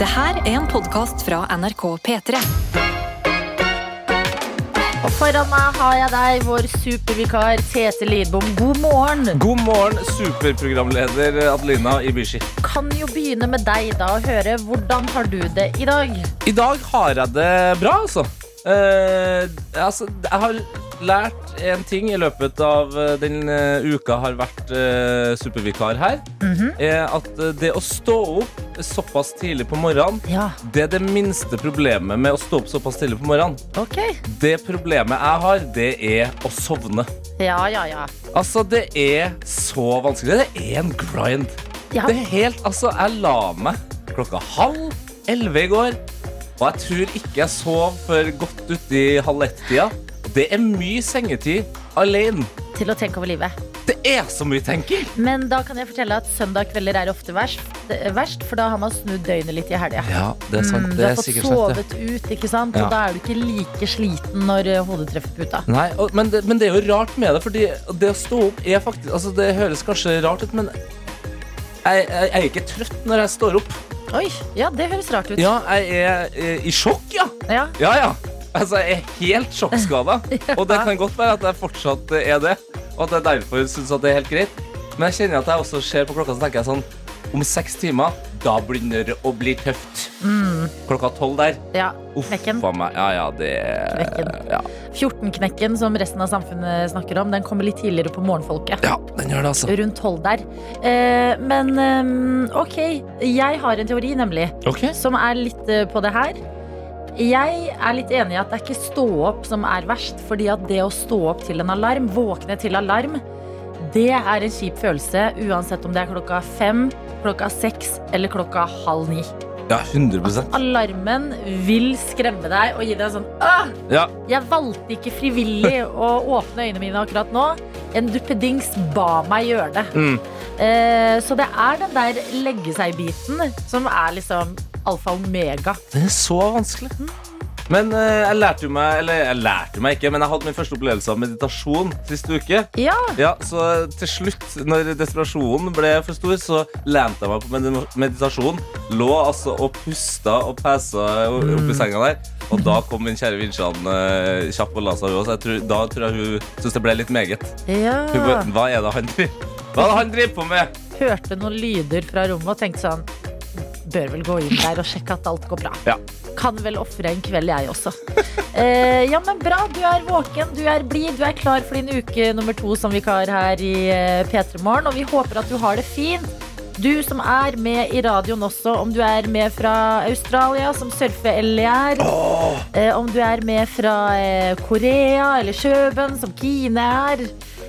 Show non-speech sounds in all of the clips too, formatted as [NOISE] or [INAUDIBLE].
Det her er en podkast fra NRK P3. Og foran meg har jeg deg, vår supervikar Tete Lidbom. God morgen. God morgen, superprogramleder Adelina Ibishi. Kan jo begynne med deg da og høre hvordan har du det i dag? I dag har jeg det bra, altså. Uh, altså, jeg har lært en ting i løpet av eh, den eh, uka har vært uh, supervikar her. Er at det å stå opp såpass tidlig på morgenen, Ja, det er det minste problemet med å stå opp såpass tidlig på morgenen. Okay. Det problemet jeg har, det er å sovne. Ja, ja, ja. Altså, det er så vanskelig. Det er en grind. Ja. Det er helt, altså, jeg la meg klokka halv elleve i går, og jeg tror ikke jeg sov før godt uti halv ett-tida. Det er mye sengetid alene. Til å tenke over livet. Det er så mye tenking. Men da kan jeg fortelle at søndag kvelder er ofte verst, eh, verst for da har man snudd døgnet litt i helga. Ja, det er sant. Mm, du det har er fått sovet ut, ikke sant? Ja. og da er du ikke like sliten når eh, hodet treffer puta. Nei, og, men, det, men det er jo rart med det, fordi det å stå opp er faktisk Altså, det høres kanskje rart ut, men jeg, jeg, jeg er ikke trøtt når jeg står opp. Oi, ja, det høres rart ut. Ja, jeg er eh, i sjokk, ja. Ja. Ja, ja. Altså, jeg er helt sjokkskada. [LAUGHS] Og det kan godt være at jeg fortsatt er det. Og at jeg derfor syns det er helt greit. Men jeg kjenner at jeg også ser på klokka så tenker jeg sånn Om seks timer, da begynner det å bli tøft. Klokka tolv der. ja. Uff Knekken. a meg. Ja, ja, det Knekken. ja. 14-knekken som resten av samfunnet snakker om, den kommer litt tidligere på morgenfolket. ja, den gjør det, altså. Rundt tolv der. Eh, men eh, OK, jeg har en teori, nemlig, okay. som er litt eh, på det her. Jeg er litt enig i at det er ikke stå opp som er verst, fordi at det å stå opp til en alarm, våkne til alarm, det er en kjip følelse uansett om det er klokka fem, klokka seks eller klokka halv ni. Ja, 100% Alarmen vil skremme deg og gi deg en sånn Åh! Ja. Jeg valgte ikke frivillig [LAUGHS] å åpne øynene mine akkurat nå. En duppedings ba meg gjøre det. Mm. Eh, så det er den der legge seg-biten som er liksom alfa og omega. Det er så vanskelig. Men eh, jeg lærte jo meg Eller jeg lærte meg ikke, men jeg hadde min første opplevelse av meditasjon sist uke. Ja, Ja, så til slutt, når desperasjonen ble for stor, så lente jeg meg på med- meditasjon. Lå altså og pusta og pesa oppi senga der. Og da kom min kjære Vinsjan uh, kjapp og la seg òg, så jeg tror, da tror jeg hun syntes det ble litt meget. ja. Hun bare, Hva er det han driver Hva er det han driver på med? Hørte noen lyder fra rommet og tenkte sånn Bør vel gå inn der og sjekke at alt går bra. Ja. Kan vel ofre en kveld, jeg også. Eh, ja, men bra. Du er våken, du er blid, du er klar for din uke nummer to som vikar her i eh, P3 Morgen. Og vi håper at du har det fint. Du som er med i radioen også, om du er med fra Australia, som surfe eller er. Eh, om du er med fra eh, Korea eller Kjøben, som Kine er.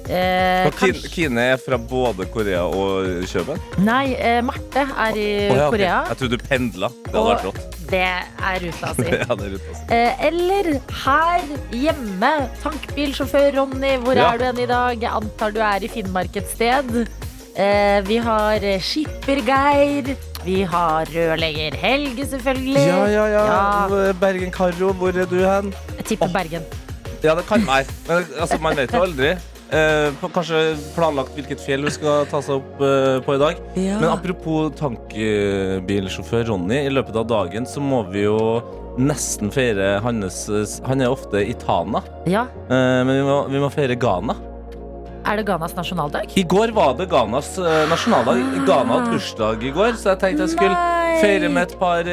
Eh, Kine, kanskje- Kine er fra både Korea og Kjøben? Nei, eh, Marte er i oh, ja, okay. Korea. Jeg trodde du pendla. Det hadde Og- vært rått. Det er ruta si. [LAUGHS] Ja. Eh, eller her hjemme. Tankbilsjåfør Ronny, hvor Ja. er du hen i dag? Jeg antar du er i Finnmark et sted. Eh, vi har skippergeir. skipper Geir. Vi har rørlegger Helge, selvfølgelig. Ja, ja, ja. Ja. Bergen Karro, hvor er du hen? Jeg tipper oh. Bergen. Ja, det kan være. Men altså, man vet jo aldri. Eh, kanskje planlagt hvilket fjell hun skal ta seg opp eh, på i dag. Men apropos tankbilsjåfør Ronny. I løpet av dagen så må vi jo nesten feire hans Han er ofte i Tana, Ja. eh, men vi må, vi må feire Ghana. Er det Ghanas nasjonaldag? I går var det Ghanas eh, nasjonaldag. Ghana hadde bursdag i går, så jeg tenkte jeg skulle Nei. feire med et par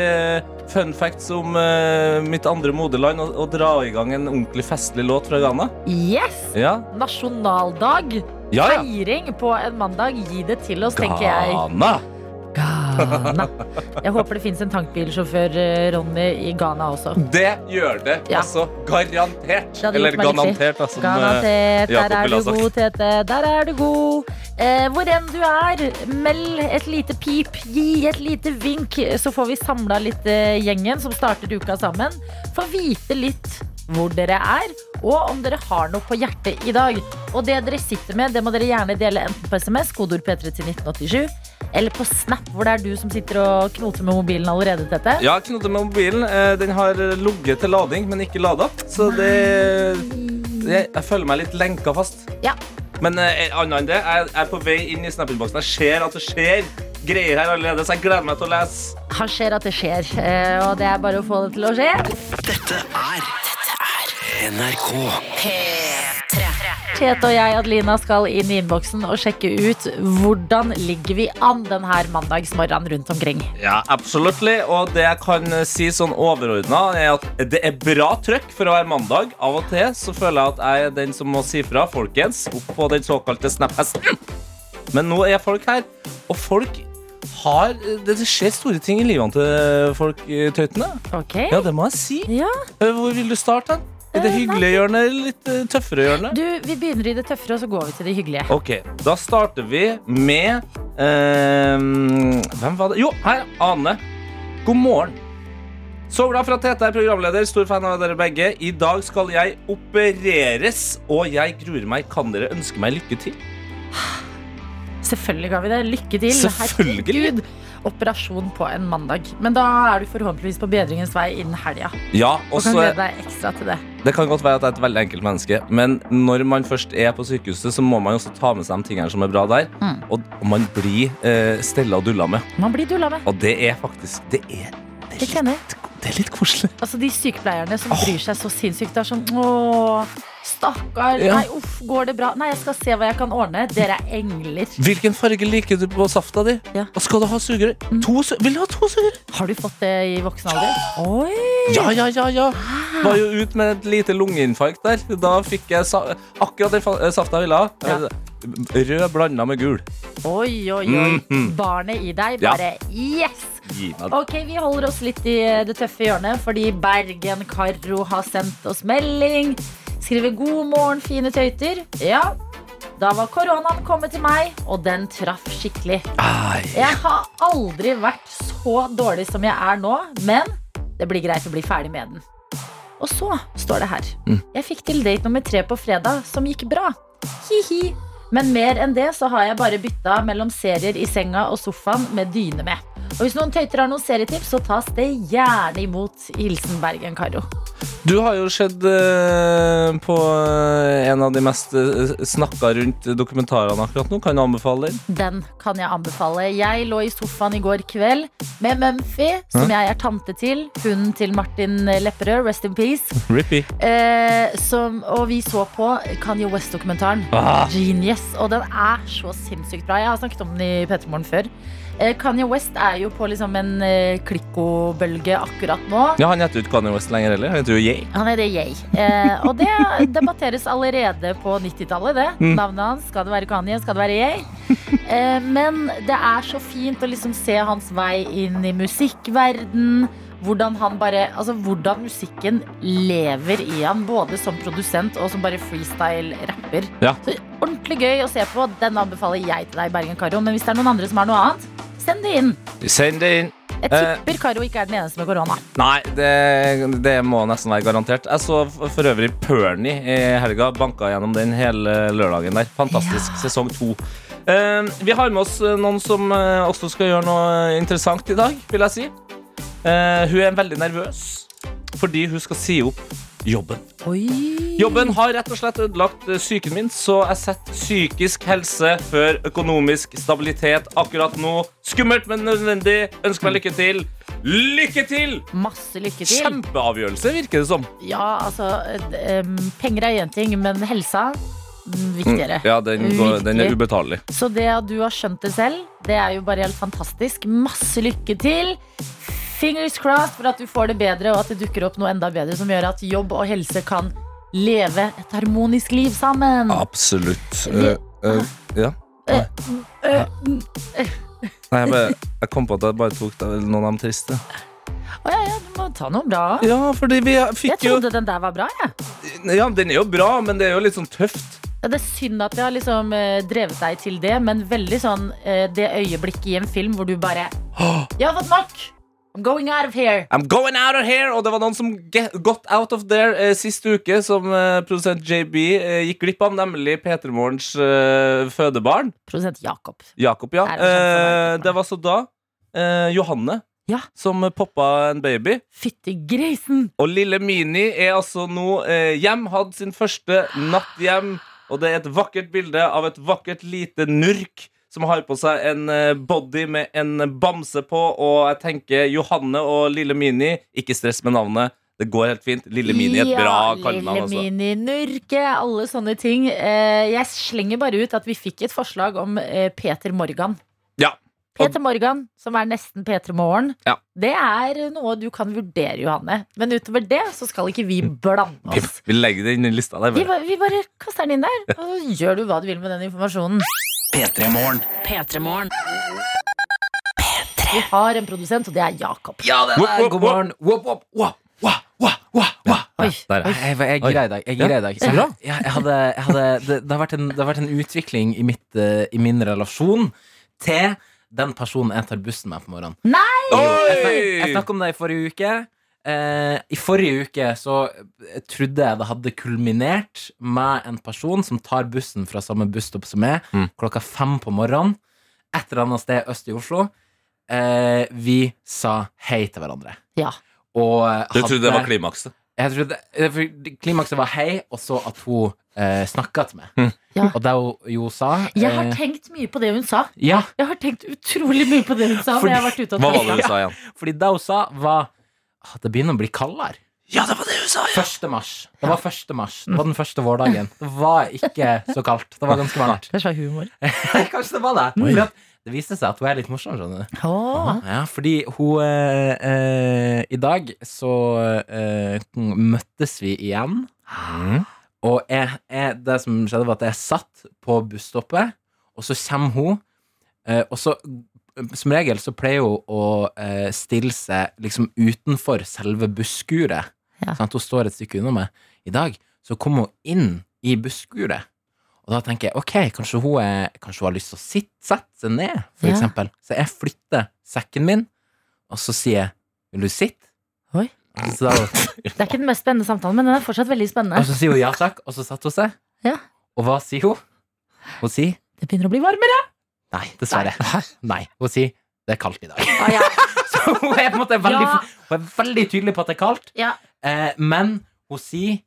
fun facts om uh, mitt andre moderland og, og dra i gang en ordentlig festlig låt fra Ghana. Yes! Ja, Nasjonaldag. ja. ja. Feiring på en mandag. Gi det til oss, tenker jeg. Ghana! Ghana. Jeg håper det fins en tankbilsjåfør eh, Ronny i Ghana også. Det gjør det. Ja. Altså garantert. Eller garantert, da, som eh, Garantert. Der er du god, Tete. Der er du god. Eh, hvor enn du er, meld et lite pip. Gi et lite vink, så får vi samla litt eh, gjengen som starter uka sammen. Få vite litt hvor dere er, og om dere har noe på hjertet i dag. Og det dere sitter med, det må dere gjerne dele enten på SMS, kodeord P3 til 1987, eller på Snap, hvor det er du som sitter og knoter med mobilen allerede, Tete. Ja, knoter med mobilen. eh, Den har ligget til lading, men ikke lada. Så det jeg, jeg føler meg litt lenka fast. Ja. Men eh, annet enn det, jeg er på vei inn i Snap-innboksen. Jeg ser at det skjer greier her allerede, så jeg gleder meg til å lese. Han ser at det skjer, eh, og det er bare å få det til å skje. Dette er NRK. Tete og jeg, Adelina, skal inn i innboksen og sjekke ut hvordan ligger vi an denne mandagsmorgenen rundt omkring. Ja, absolutt. Og det jeg kan si sånn overordna, er at det er bra trøkk for å være mandag. Av og til så føler jeg at jeg er den som må si fra, folkens, opp på den såkalte snap-hesten. Men nå er folk her, og folk har Det skjer store ting i livene til folk, tøytene. Okay. Ja, det må jeg si. Ja. Hvor vil du starte? I det Eh, hyggelige hjørnet eller litt eh, tøffere hjørnet? Du, vi begynner i det tøffere, og så går vi til det hyggelige. Ok, da starter vi med ehm, Hvem var det? Jo, her, Ane. God morgen. Så glad for at Tete er programleder. Stor fan av dere begge. I dag skal jeg opereres, og jeg gruer meg. Kan dere ønske meg lykke til? Selvfølgelig ga vi det. Lykke til. Selvfølgelig. Herregud. Operasjon på en mandag. Men da er du forhåpentligvis på bedringens vei innen helga. Ja, Og kan glede deg ekstra til det. Det kan godt være at jeg er et veldig enkelt menneske, men når man først er på sykehuset, så må man også ta med seg de tingene som er bra der. Mm. Og man blir eh, stella og dulla med. Man blir dulla med. Og det er faktisk Det er, det Det er, litt, det er litt koselig. Altså De sykepleierne som bryr seg så sinnssykt. Det er sånn Åh, stakkar. Ja. Nei, uff, går det bra? Nei, jeg skal se hva jeg kan ordne. Dere er engler. Hvilken farge liker du på safta di? Ja. Og skal du ha sugerør? To su Vil du ha to sugerør? Har du fått det i voksen alder? Oi! Ja, ja, ja, ja. Var jo ut med et lite lungeinfarkt der. Da fikk jeg sa akkurat den safta jeg ville ha. Ja. Rød blanda med gul. Oi, oi, oi. Mhm. Barnet i deg Ja. bare yes! Meg det. Ok, Vi holder oss litt i det tøffe hjørnet, fordi Bergen-Karo har sendt oss melding. Skriver 'God morgen, fine tøyter'. Ja, da var koronaen kommet til meg, og den traff skikkelig. Ai. Jeg har aldri vært så dårlig som jeg er nå, men det blir greit å bli ferdig med den. Og så står det her. Mm. Jeg fikk til date nummer tre på fredag, som gikk bra. Hi-hi. Men mer enn det så har jeg bare bytta mellom serier i senga og sofaen med dyne med. Og hvis noen tøyter har noen serietips, så tas det gjerne imot. Hilsen Bergen-Karo. Du har jo sett eh, på eh, en av de mest uh, snakka rundt dokumentarene akkurat nå. Kan du anbefale den? Den kan jeg anbefale. Jeg lå i sofaen i går kveld med Mumphy, som Hæ? jeg er tante til. Hunden til Martin Lepperød, rest in peace. Rippy. Eh, som, og vi så på Kanye West-dokumentaren. Ah. Genius. Og den er så sinnssykt bra. Jeg har snakket om den i P3morgen før. Eh, Kanye West er jo på liksom en eh, klikkobølge akkurat nå. Ja, Han heter jo ikke Kanye West lenger heller. Han heter jo Yay. Han heter Yay. Eh, og det [LAUGHS] debatteres allerede på 90-tallet, det. Mm. Navnet hans. Skal det være Kanye? Skal det være Yay? Eh, men det er så fint å liksom se hans vei inn i musikkverden. Hvordan han bare Altså hvordan musikken lever i han, både som produsent og som bare freestyle-rapper. Ja. Så ordentlig gøy å se på. Den anbefaler jeg til deg, Bergen Karo. Men hvis det er noen andre som har noe annet, send det inn. Send det inn. Jeg Eh. tipper Karo ikke er den eneste med korona. Nei, det, det må nesten være garantert. Jeg så for øvrig Perny i helga. Banka gjennom den hele lørdagen der. Fantastisk. Ja. Sesong to. Eh, vi har med oss noen som eh, også skal gjøre noe interessant i dag, vil jeg si. Eh, hun er veldig nervøs fordi hun skal si opp jobben. Oi. Jobben har rett og slett ødelagt eh, psyken min, så jeg setter psykisk helse før økonomisk stabilitet akkurat nå. Skummelt, men nødvendig. Ønsker meg lykke til. Lykke til! Masse lykke til. Kjempeavgjørelse, virker det som. Ja, altså Penger er én ting, men helsa mm, viktigere. Ja, den, går, den er ubetalelig. Så det at du har skjønt det selv, det er jo bare helt fantastisk. Masse lykke til. Fingers crossed for at du får det bedre, og at det dukker opp noe enda bedre som gjør at jobb og helse kan leve et harmonisk liv sammen. Absolutt. Uh, eh, ja. Eh, Nei, jeg, bare, jeg kom på at jeg bare tok deg noen av de triste. Å ja, ja, du må ta noe bra. Ja, fordi vi fikk jo Jeg trodde den der var bra, jeg. Ja, den er jo bra, men det er jo litt sånn tøft. Ja, det er synd at jeg har liksom drevet deg til det, men veldig sånn det øyeblikket i en film hvor du bare Jeg har fått nok! I'm going out of here. I'm going out of here! Og det var noen som get, got out of there eh, sist uke, som eh, produsent JB eh, gikk glipp av, nemlig P3 Morgens eh, fødebarn. Produsent Jakob. Jakob, ja. Er det? Eh, det var så da eh, Johanne Ja. som poppa en baby. Fytti grisen! Og lille Mini er altså nå eh, hjem, hadde sin første natt hjem. Og det er et vakkert bilde av et vakkert lite nurk som har på seg en eh, body med en bamse på, og jeg tenker Johanne og Lille Mini. Ikke stress med navnet. Det går helt fint. Lille Mini et bra kallenavn. Lille Altså. Mini, Nurke, alle sånne ting. Eh, jeg slenger bare ut at vi fikk et forslag om eh, Peter Morgan. Ja. Peter Morgan, som er nesten P3 Morgen. Ja. Det er noe du kan vurdere, Johanne. Men utover det så skal ikke vi blande oss. vi legger det inn i lista der. Vi, Bare. ba- vi bare kaster den inn der, og så gjør du hva du vil med den informasjonen. P3 Morgen. P3morgen. Vi har en produsent, og det er Jakob. Ja, det er god morgen. Oi, Der, ja. Jeg, jeg, deg gira i dag. Jeg gira i så bra. Ja, jeg hadde, jeg hadde, det, det, har vært en, det har vært en utvikling i, mitt, uh, i min relasjon til den personen jeg tar bussen med på morgenen. Nei! Jo, Jeg, snak, jeg snakket om det i forrige uke. Eh, I forrige uke så eh, trodde jeg det hadde kulminert med en person som tar bussen fra samme busstopp som meg, Mm. klokka fem på morgenen. Et eller annet sted øst i Oslo. Eh, vi sa hei til hverandre. Ja. Og hadde, Du trodde det var klimakset? jeg trodde, eh, for Klimakset var hei, og så at hun eh, snakka til meg. Mm. Ja. Og det hun jo sa Jeg har eh, tenkt mye på det hun sa. Ja, Jeg har tenkt utrolig mye på det hun sa. Fordi- jeg har vært ute og Hva var det hun sa igjen? fordi det hun sa, var at det begynner å bli kaldere. Ja, det var det hun sa! 1. mars. Det var 1. mars. Det var den første vårdagen. [LAUGHS] Det var ikke så kaldt. Det var ganske varmt. [LAUGHS] Det var humor. [LAUGHS] Kanskje det var det. Det viste seg at hun er litt morsom. skjønner du Åh. Ja, fordi hun eh, eh, I dag så eh, møttes vi igjen. Mm. Og jeg, jeg, det som skjedde, var at jeg satt på busstoppet, og så kommer hun. Eh, og så Som regel så pleier hun å eh, stille seg liksom utenfor selve busskuret. Ja. Sånn hun står et stykke unna meg. I dag så kom hun inn i busskuret. Og da tenker jeg ok, kanskje hun, er, kanskje hun har lyst til å sitte, sette seg ned, for Ja. eksempel. Så jeg flytter sekken min, og så sier jeg vil du sitte? Oi. Så, da, Det er ikke den mest spennende samtalen, men den er fortsatt veldig spennende. og så sier hun ja takk, og så setter hun seg. Ja. Og hva sier hun? Hun sier Det begynner å bli varmere. Nei, dessverre. Nei. Hun sier det er kaldt i dag. Ah, ja. [LAUGHS] Så hun er på en måte veldig, Ja. hun er veldig tydelig på at det er kaldt, Ja. eh, men hun sier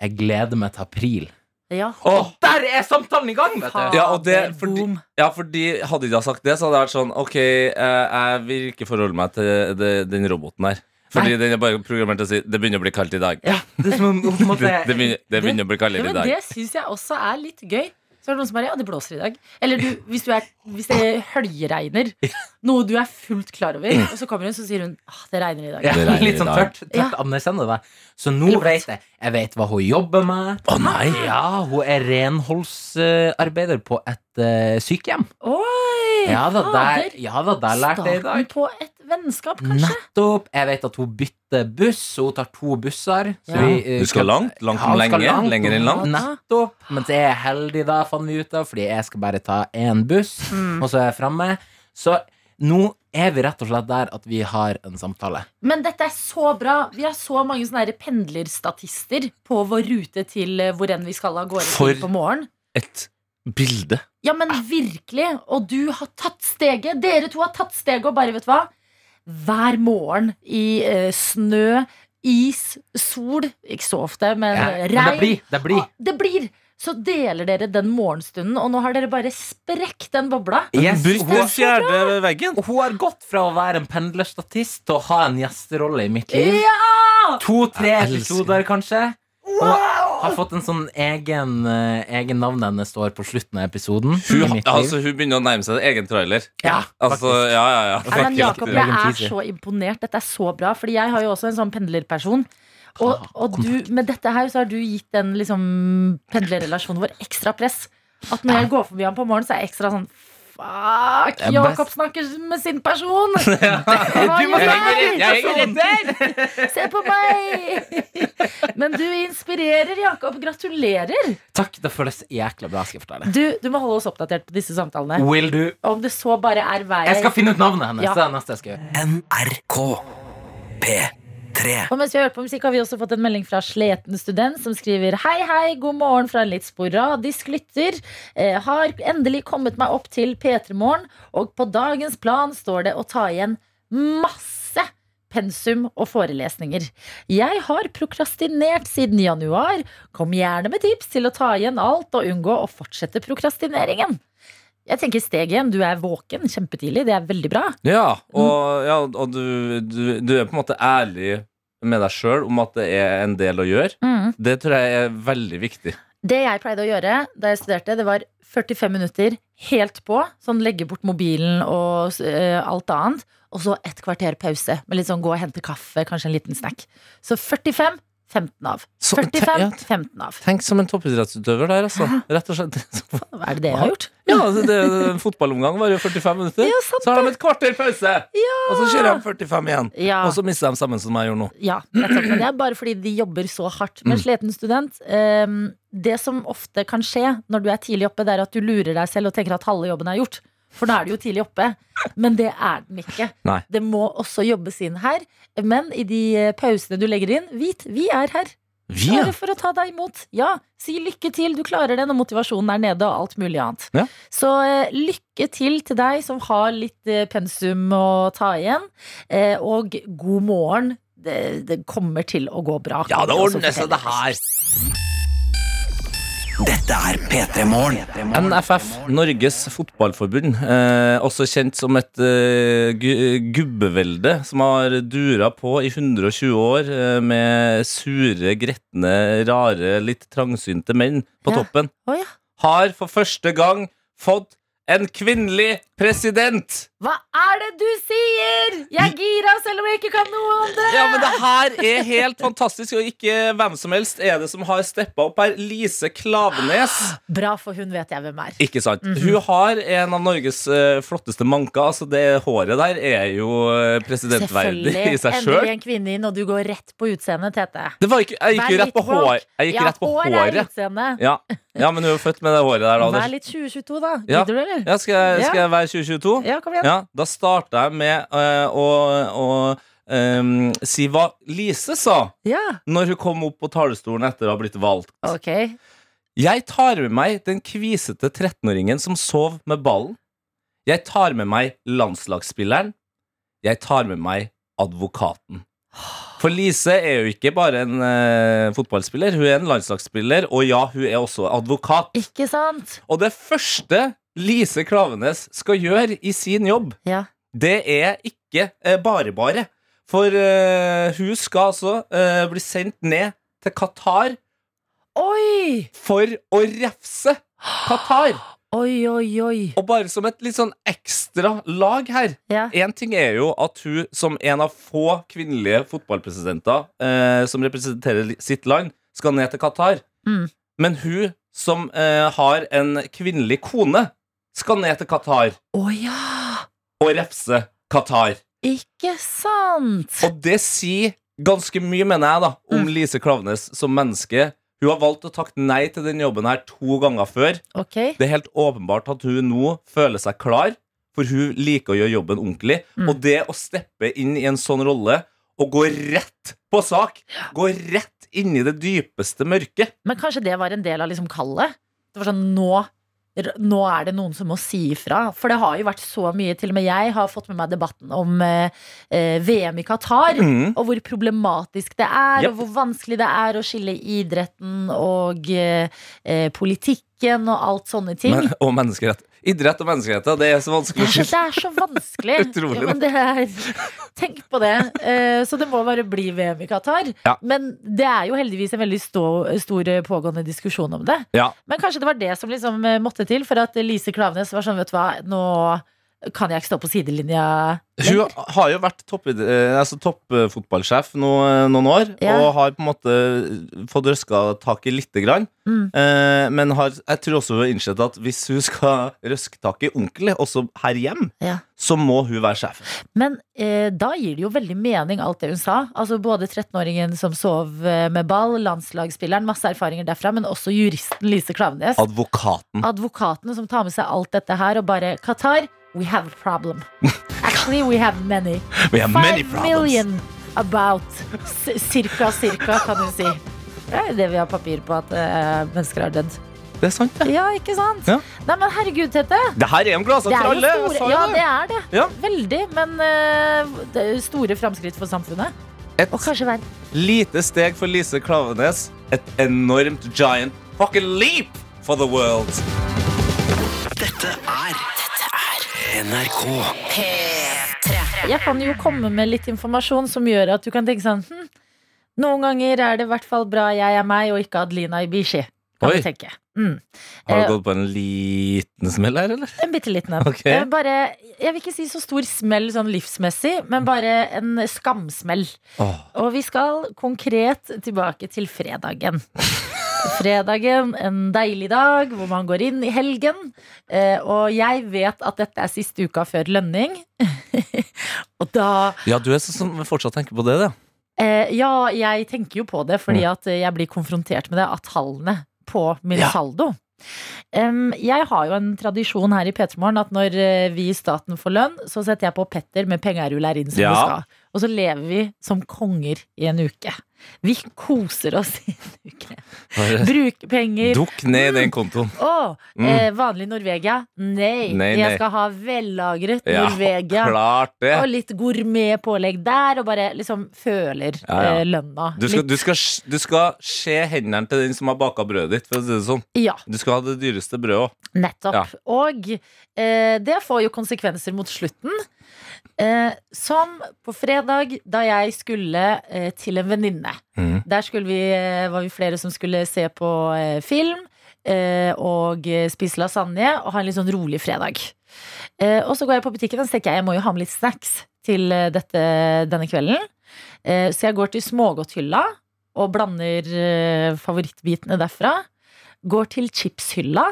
jeg gleder meg til april. Ja. Og der er samtalen i gang, vet du! Ja, og det fordi, ja, fordi Hadde de da sagt det, så hadde det vært sånn Ok, eh, jeg vil ikke forholde meg til det, den roboten her. Fordi den er bare programmert til å si det begynner å bli kaldt i dag. Ja, det måte Det, [LAUGHS] det, begynner, det begynner å bli kaldere men i dag. det syns jeg også er litt gøy. Så er det noen som bare Ja, det blåser i dag. Eller du, hvis, du er, hvis det høljeregner, noe du er fullt klar over, og så kommer hun så sier hun ah, det regner i dag. ja, regner Litt sånn tørt, tørt anerkjenne det. Så nå vet jeg Jeg vet hva hun jobber med. Å, nei. Ja, Hun er renholdsarbeider på et uh, sykehjem. Oi! Ja da, der, ja da, der lærte jeg i Starten dag. på et vennskap, kanskje? Nettopp. Jeg vet at hun bytter buss, og hun tar to busser. Så Ja. vi, uh, Du skal langt? Langt Ja, om ja, lenge? langt. Lenger enn langt? Nettopp. Men det er heldig, da, fant vi ut av, fordi jeg skal bare ta én buss, Mm. Og så er jeg framme. Så nå er vi rett og slett der at vi har en samtale. Men dette er så bra. Vi har så mange sånne pendlerstatister på vår rute til eh, hvor enn vi skal av gårde For- til på morgen. Et bilde. Ja, men virkelig. Og du har tatt steget. Dere to har tatt steget, og bare, vet du hva? Hver morgen i eh, snø, is, sol Ikke så ofte, men Ja, men det regn. blir. Det blir. Ah, Det blir. Så deler dere den morgenstunden, og nå har dere bare sprekt den bobla. Yes, hun, den fjerde veggen. hun har gått fra å være en pendlerstatist til å ha en gjesterolle i mitt liv. Ja! To-tre episoder, kanskje. Og har fått en sånn egen, eh, egen navn hennes står på slutten av episoden. Hun, altså, hun begynner å nærme seg en egen trailer. ja, Altså, ja, ja, ja. Jakob, jeg er så imponert. Dette er så bra. Fordi jeg har jo også en sånn pendlerperson. Og, og du, med dette her så har du gitt den liksom, pendlerrelasjonen vår ekstra press. At når jeg går forbi ham på morgenen, så er jeg ekstra sånn Fuck! Jakob snakker med sin person! [LAUGHS] [LAUGHS] Du må snakke der! Se på meg! Men du inspirerer, Jakob. Gratulerer. Takk, det føles jækla bra, skal jeg fortelle. Du, du må holde oss oppdatert på disse samtalene. Will do. Om det så bare er hver Jeg skal finne ut navnet hennes. Ja. Det er neste jeg skal gjøre. NRK P3 Og mens vi har hørt på musikk, har vi også fått en melding fra Sleten student som skriver Hei, hei, god morgen fra en litt sporadisk lytter. Eh, har endelig kommet meg opp til P3 Morgen, og på dagens plan står det å ta igjen masse pensum og forelesninger. Jeg har prokrastinert siden januar. Kom gjerne med tips til å ta igjen alt og unngå å fortsette prokrastineringen. Jeg tenker steg én, Du er våken kjempetidlig. Det er veldig bra. Ja, og, ja, og du, du, du er på en måte ærlig med deg sjøl om at det er en del å gjøre. Mm. Det tror jeg er veldig viktig. Det jeg pleide å gjøre da jeg studerte, det var 45 minutter helt på. Sånn legge bort mobilen og uh, alt annet. Og så et kvarter pause. Med litt sånn gå og hente kaffe, kanskje en liten snack. Så 45, 15 av. Så- 45, ja. 15 av. Tenk som en toppidrettsutøver der, altså. Rett og slett. Er det det jeg har gjort? Ja, altså, det, En fotballomgang varer jo 45 minutter. Ja, sant Så har de et kvarter pause, og så kjører de 45 igjen. Ja. Og så mister de sammen som jeg gjorde nå. Ja, nettopp. Men det er bare fordi de jobber så hardt. Men Mm. sliten student um, Det som ofte kan skje når du er tidlig oppe, det er at du lurer deg selv og tenker at halve jobben er gjort. For nå er du jo tidlig oppe. Men det er den ikke. Nei. Det må også jobbes inn her. Men i de eh, pausene du legger inn, vit vi er her. Vi, Klare for å ta deg imot. Ja, si lykke til, du klarer det når motivasjonen er nede og alt mulig annet. Ja. Så eh, lykke til til deg som har litt eh, pensum å ta igjen. Eh, og god morgen. Det, det kommer til å gå bra. Ja, det ordner seg, det her. Dette er P3 Morgen. NFF, Norges Fotballforbund, eh, også kjent som et eh, gubbevelde som har dura på i 120 år eh, med sure, gretne, rare, litt trangsynte menn på Ja. toppen, Å ja. har for første gang fått en kvinnelig president! Hva er det du sier?! Jeg er gira selv om jeg ikke kan noe om det! Ja, men det her er helt fantastisk, og ikke hvem som helst er det som har steppa opp her. Lise Klavenes. [GASPS] Bra, for hun vet jeg hvem er. Ikke sant? Hun har en av Norges eh, flotteste manker. Altså Det håret der er jo eh, presidentverdig i seg Endelig en kvinne inn, og du går rett på utseendet, Tete. Det var ikke, jeg gikk jo rett på hår. Jeg gikk Ja, rett på hår håret. Ja. ja, men hun er født med det håret der. da, Vær litt 2022, da. Ja. Gidder du, eller? Ja, skal, jeg, skal jeg være 2022? Ja, kom igjen. Ja, Da starter jeg med øh, å, å ehm, si hva Lise sa Ja, når hun kom opp på talerstolen etter å ha blitt valgt. ok. Jeg tar med meg den kvisete 13-åringen som sov med ballen. Jeg tar med meg landslagsspilleren. Jeg tar med meg advokaten. For Lise er jo ikke bare en uh, fotballspiller, hun er en landslagsspiller, og ja, hun er også advokat. Ikke sant? Og det første Lise Klavenes skal gjøre i sin jobb, Ja. det er ikke eh, bare bare. For uh, hun skal altså uh, bli sendt ned til Qatar Oi! for å refse Qatar. [GASPS] Oi, oi, oi. Og bare som et litt sånn ekstra lag her Ja. Ting er jo at hun som en av få kvinnelige fotballpresidenter uh, som representerer sitt land, skal ned til Qatar. Mm. Men hun som har en kvinnelig kone, skal ned til Qatar oh, ja! og refse Qatar. Ikke sant? Og det sier ganske mye, mener jeg, da om Mm. Lise Klavenes som menneske. Hun har valgt å takke nei til den jobben her to ganger før. Okay. Det er helt åpenbart at hun nå føler seg klar, for hun liker å gjøre jobben ordentlig. Mm. Og det å steppe inn i en sånn rolle og gå rett på sak, gå rett inn i det dypeste mørket Men kanskje det var en del av liksom kallet? Det var sånn nå nå er det noen som må si ifra. For det har jo vært så mye. Til og med jeg har fått med meg debatten om eh, eh, VM i Qatar. mm. Og hvor problematisk det er, Yep. og hvor vanskelig det er å skille idretten og eh, eh, politikken og alt sånne ting. Men, Og menneskerett. Idrett og menneskeretter, det er så det, vanskelig er så, det er så vanskelig. [LAUGHS] Utrolig, Ja, men det er, tenk på det. Eh, så det må bare bli VM i Qatar. Ja. Men det er jo heldigvis en veldig stå, stor eh, pågående diskusjon om det. Ja. Men kanskje det var det som liksom eh, måtte til for at Lise Klaveness var sånn, vet du hva, nå kan jeg ikke stå på sidelinja Hun har jo vært topp, eh, altså toppfotballsjef eh, noen år, Ja. og har på en måte fått røska tak i lite grann. Mm. Eh, men har, jeg tror også hun har innsett at hvis hun skal røske tak i ordentlig, også her hjem, Ja. så må hun være sjef. Men eh, da gir det jo veldig mening alt det hun sa. Altså Både 13-åringen som sov med ball, landslagsspilleren, masse erfaringer derfra, men også juristen Lise Klaveness. Advokaten. Advokaten som tar med seg alt dette her og bare Qatar, we have a problem. [LAUGHS] Actually, we have many. We have many Five problems. million about. Cirka, cirka, kan du si. Det er det vi har papir på at uh, mennesker har dødd. Det er sant, det. Ja, ikke sant? Ja. Nei, men herregud, Tete. Det her er en gladsak for alle. store, ja, det. det er det. Ja. Veldig. Men uh, det er store framskritt for samfunnet. Et Og kanskje verden. lite steg for Lise Klavenes. Et enormt giant fucking leap for the world. Dette er NRK. Jeg kan jo komme med litt informasjon som gjør at du kan tenke sånn hm, Noen ganger er det i hvert fall bra jeg er meg og ikke Adelina Ibishi. Kan Oi. du tenke. Mm. Har Eh, du gått på en liten smell her, eller? En bitte liten en. [LAUGHS] Ok. Eh, Bare, jeg vil ikke si så stor smell sånn livsmessig, men bare en skamsmell. Oh. Og vi skal konkret tilbake til fredagen. [LAUGHS] Fredagen, en deilig dag hvor man går inn i helgen. Eh, og jeg vet at dette er siste uka før lønning. [LAUGHS] og da Ja, du er sånn som fortsatt tenker på det, da. eh, Ja, jeg tenker jo på det fordi Mm. at jeg blir konfrontert med det av tallene på min Ja. saldo. Um, jeg har jo en tradisjon her i P3 Morgen at når eh, vi i staten får lønn, så setter jeg på Petter med pengerull her inn som Ja. vi skal. Og så lever vi som konger i en uke. Vi koser oss i en uke. Bruk penger. Dukk ned i den kontoen. Å, Mm. eh, vanlig Norvegia? Nei. Nei, nei. Jeg skal ha vellagret Ja, Norvegia. klart det. Og litt gourmetpålegg der, og bare liksom føler Ja, ja. eh, lønna. Du skal, du, skal, du skal se hendene til den som har baka brødet ditt. For å si det sånn. Ja, Du skal ha det dyreste brødet òg. nettopp. Og eh, det får jo konsekvenser mot slutten. Eh, som på fredag, da jeg skulle eh, til en venninne. Mm. Der vi, eh, var vi flere som skulle se på eh, film eh, og eh, spise lasagne og ha en litt sånn rolig fredag. Eh, og så går jeg på butikken og så tenker jeg jeg må jo ha med litt snacks til dette, denne kvelden. Eh, så jeg går til smågodthylla og blander favorittbitene derfra. Går til chipshylla,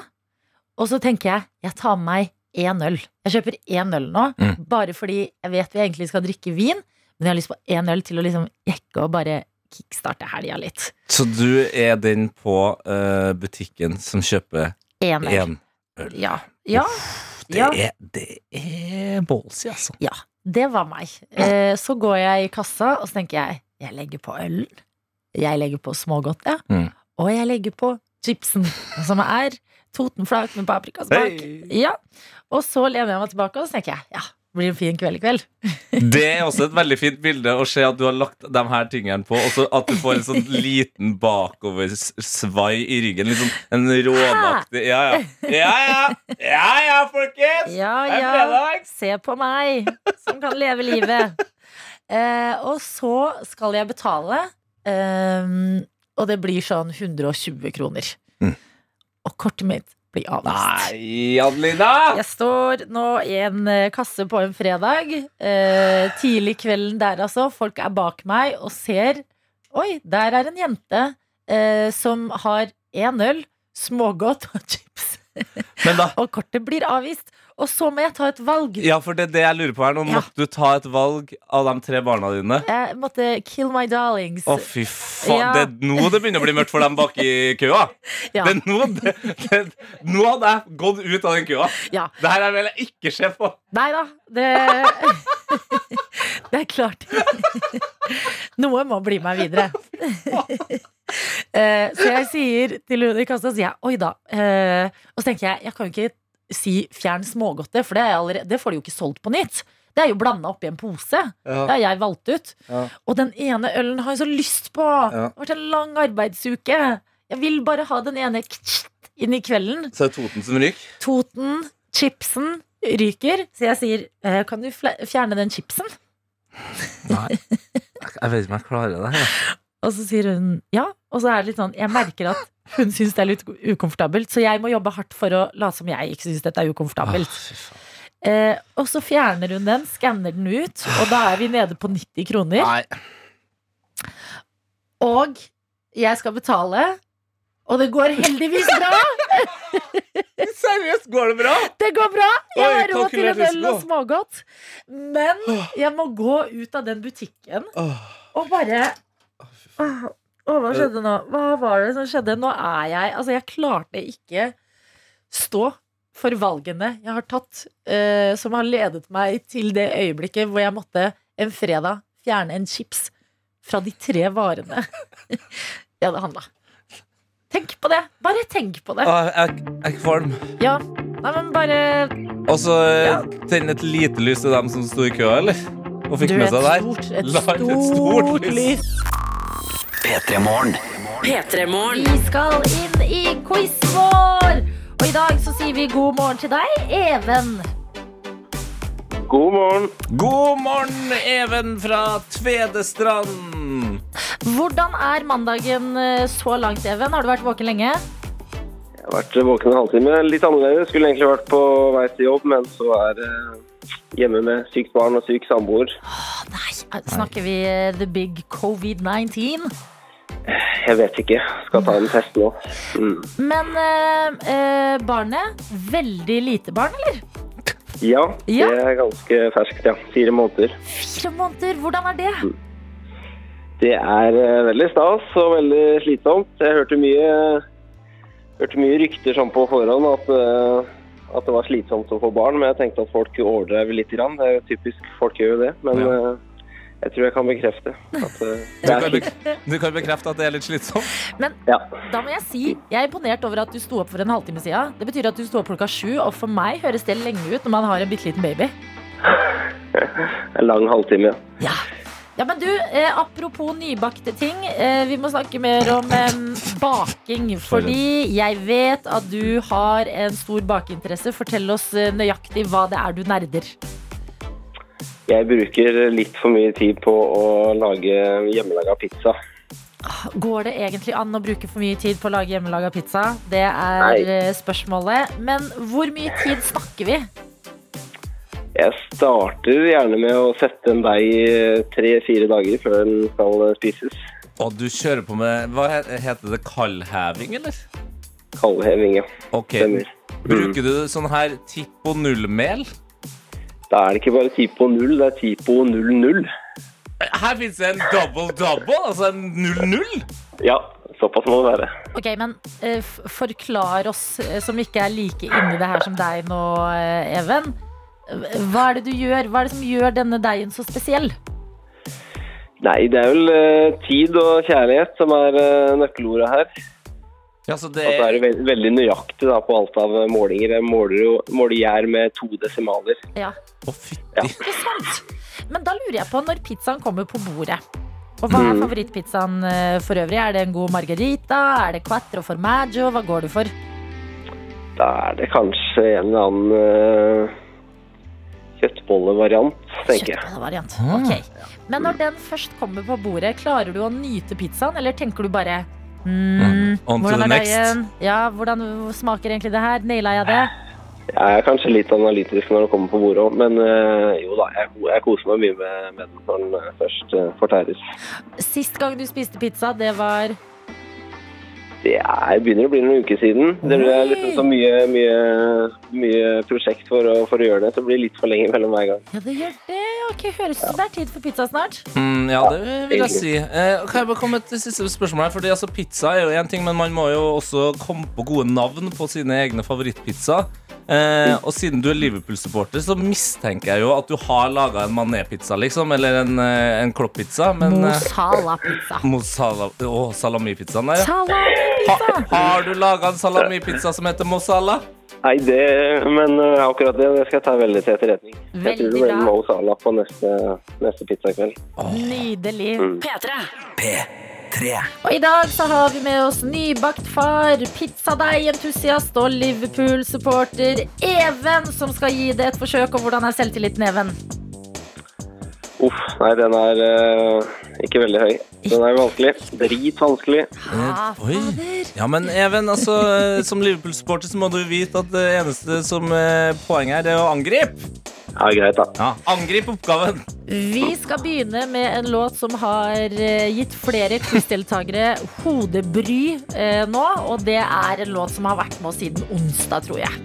og så tenker jeg jeg tar med meg én øl. Jeg kjøper én øl nå, Mm. bare fordi jeg vet vi egentlig skal drikke vin. Men jeg har lyst på én øl til å liksom jekke og bare kickstarte helga litt. Så du er den på uh, butikken som kjøper Én øl. øl. Ja. ja. Det Ja. er, det er ballsy, altså. Ja, det var meg. Uh, så går jeg i kassa, og så tenker jeg jeg legger på ølen. Jeg legger på smågodtet. Mm. Og jeg legger på chipsen, som er Totenflak med paprikasmak. Hey. Ja. Og så lener jeg meg tilbake, og så tenker jeg ja, det blir en fin kveld i kveld. [LAUGHS] Det er også et veldig fint bilde å se at du har lagt de her tingene på, og så at du får en sånn liten bakoversvai i ryggen. Sånn en rånaktig Ja, ja. Ja, ja, ja, ja folkens! Ja, Det er ja. fredag. Se på meg, som kan leve livet. Eh, og så skal jeg betale, eh, og det blir sånn 120 kroner. Og kortet mitt blir avvist. Nei, Adelina! Jeg står nå i en eh, kasse på en fredag. Eh, tidlig kvelden der, altså. Folk er bak meg og ser Oi, der er en jente eh, som har én øl, smågodt og chips. Men da [LAUGHS] Og kortet blir avvist. Og så må jeg ta et valg. Ja, for det er det jeg lurer på her. Nå Ja. måtte du ta et valg av de tre barna dine. Jeg måtte kill my darlings. Å, fy faen. Ja. Det er nå det begynner å bli mørkt for dem bak i køa. [LAUGHS] Ja. Det er nå, det, det, nå hadde jeg gått ut av den køa. Ja. Det her vil jeg ikke se på. Nei da, det [LAUGHS] Det er klart. [LAUGHS] Noe må bli meg videre. Eh, Så jeg sier til hun i kassa, sier jeg oi da. Eh, Og så tenker jeg, jeg kan jo ikke si fjern smågodtet, for det, er allerede, det får de jo ikke solgt på nytt. Det er jo blanda oppi en pose. Det har jeg valgt ut. Ja. Og den ene ølen har jeg så lyst på. Det har vært en lang arbeidsuke. Jeg vil bare ha den ene inn i kvelden. Så er Toten som ryker. Toten, chipsen, ryker. Så jeg sier, eh, kan du fjerne den chipsen? Nei. Jeg vet ikke om jeg klarer det. Og så sier hun ja. Og så er det litt sånn, jeg merker at hun syns det er litt ukomfortabelt. Så jeg må jobbe hardt for å late som jeg ikke syns dette er ukomfortabelt. Ah. Eh, og så fjerner hun den, skanner den ut, og da er vi nede på 90 kroner. Nei. Og jeg skal betale, og det går heldigvis bra! [LAUGHS] Seriøst, går det bra? Det går bra! Jeg har råd til en øl og smågodt. Men jeg må gå ut av den butikken og bare Åh, åh, hva skjedde nå? Hva var det som skjedde? Nå er jeg Altså, jeg klarte ikke stå for valgene jeg har tatt, eh, som har ledet meg til det øyeblikket hvor jeg måtte en fredag fjerne en chips fra de tre varene [LAUGHS] jeg hadde handla. Tenk på det. Bare tenk på det. Åh, Jeg er ikke kvalm. Ja. Nei, men bare Og så Ja. tenne et lite lys til dem som sto i kø, eller? Og fikk Du, med et seg der. stort, et La stort lys. Lys. P3 Morgen. Vi skal inn i quiz vår! Og i dag så sier vi god morgen til deg, Even. God morgen. God morgen, Even fra Tvedestrand. Hvordan er mandagen eh, så langt, Even? Har du vært våken lenge? Jeg har vært våken en halvtime. Litt annerledes. Skulle egentlig vært på vei til jobb, men så er jeg hjemme med sykt barn og syk samboer. Åh, Nei, snakker vi eh, the big covid-19? Jeg vet ikke. Skal ta en test nå. Mm. Men eh, eh, barnet, veldig lite barn, eller? Ja, Ja. det er ganske ferskt, ja. Fire måneder. Fire måneder, hvordan er det? Det er eh, veldig stas og veldig slitsomt. Jeg hørte mye, hørte mye rykter sånn på forhånd at, eh, at det var slitsomt å få barn, men jeg tenkte at folk overdrev litt. Grann. Det er jo typisk, folk gjør jo det. Men Ja. Jeg tror jeg kan bekrefte at uh, Du kan, slitt. du kan bekrefte at det er litt slitsomt. Ja. Da må jeg si, jeg er imponert over at du sto opp for en halvtime siden. Det betyr at du sto opp klokka sju, og for meg høres det lenge ut når man har en bitte liten baby. [LAUGHS] En lang halvtime, ja. Ja. Ja, men du, eh, Apropos nybakte ting. Eh, vi må snakke mer om eh, baking. Fordi jeg vet at du har en stor bakeinteresse. Fortell oss eh, nøyaktig hva det er du nerder. Jeg bruker litt for mye tid på å lage hjemmelaga pizza. Går det egentlig an å bruke for mye tid på å lage hjemmelaga pizza? Det er Nei. eh, spørsmålet. Men hvor mye tid snakker vi? Jeg starter gjerne med å sette en deig tre-fire dager før den skal spises. Og du kjører på med Hva heter det? Kaldheving, eller? Kaldheving, ja. Ok. Stemmer. Bruker du sånn her Tippo nullmel? Da er det ikke bare Tipo 0, det er Tipo 00. Her fins det en double-double, altså en 0-0. Ja, såpass må det være. Ok, men uh, Forklar oss eh, som ikke er like inni det her som deg nå, eh, Even. Hva er det du gjør? Hva er det som gjør denne deigen så spesiell? Nei, det er vel uh, tid og kjærlighet som er uh, nøkkelordet her. Ja, så det Og så er det veld, veldig nøyaktig da, på alt av eh, målinger. Jeg måler jo måler gjær med to desimaler. Ja, Å, fytti. Ja. ikke sant? Men da lurer jeg på, når pizzaen kommer på bordet Og hva er Mm. favorittpizzaen eh, for øvrig? Er det en god margarita? Er det quattro formaggio? Hva går du for? Da er det kanskje en eller annen uh, kjøttbollevariant, tenker jeg. Kjøttbollevariant. Ok. Men når den først kommer på bordet, klarer du å nyte pizzaen, eller tenker du bare mm, On to the next. deigen? Ja, hvordan smaker egentlig det her? Naila jeg det? Jeg er kanskje litt analytisk når det kommer på bordet òg, men øh, jo da, jeg, jeg koser meg mye med, med den når den eh, først uh, fortæres. Sist gang du spiste pizza, det var Det er, begynner å bli noen uker siden. Det er liksom så mye, mye, mye prosjekt for å, for å gjøre det, så det blir litt for lenge mellom hver gang. Ja, det gjør det. Ok, Høres ut som det er tid for pizza snart. Mm, ja, det vil jeg si. Eh, kan jeg bare komme til siste spørsmål her? Fordi altså, Pizza er jo én ting, men man må jo også komme på gode navn på sine egne favorittpizzaer. Eh, og siden du er Liverpool-supporter, så mistenker jeg jo at du har laga en mané-pizza, liksom. Eller en, eh, en klopp-pizza. Men eh, Mosala-pizza. [LAUGHS] Mosala, å, salamipizzaen der, ja. Ha, Salami-pizza! har du laga en salamipizza som heter mosala? Nei, det, men eh, akkurat det, det skal jeg ta veldig til etterretning. Veldig Jeg tror det blir. Mo Salah på neste, neste pizzakveld. Nydelig. P3. P3. Og i dag så har vi med oss nybakt far, pizzadeigentusiast og Liverpool-supporter Even, som skal gi det et forsøk. Og hvordan er selvtilliten, Even? Uff, nei, den er uh, ikke veldig høy. Den er vanskelig. Dritvanskelig. Ah, Oi. Ja, men Even, altså, eh, som Liverpool-supporter så må du vite at det eneste som er poenget her, er å angripe. Ja, greit, da. Ja, Angrip oppgaven. Vi skal begynne med en låt som har eh, gitt flere quizdeltakere hodebry eh, nå. Og det er en låt som har vært med oss siden onsdag, tror jeg.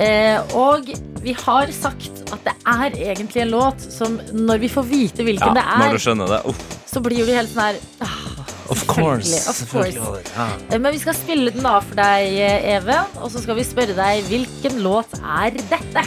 Eh, og vi har sagt at det er egentlig en låt som når vi får vite hvilken det er, når du skjønner det. Uff, så blir vi helt sånn her ah, of course. Of course. Ja. Eh, Men vi skal spille den av for deg, eh, Even. Og så skal vi spørre deg hvilken låt er dette?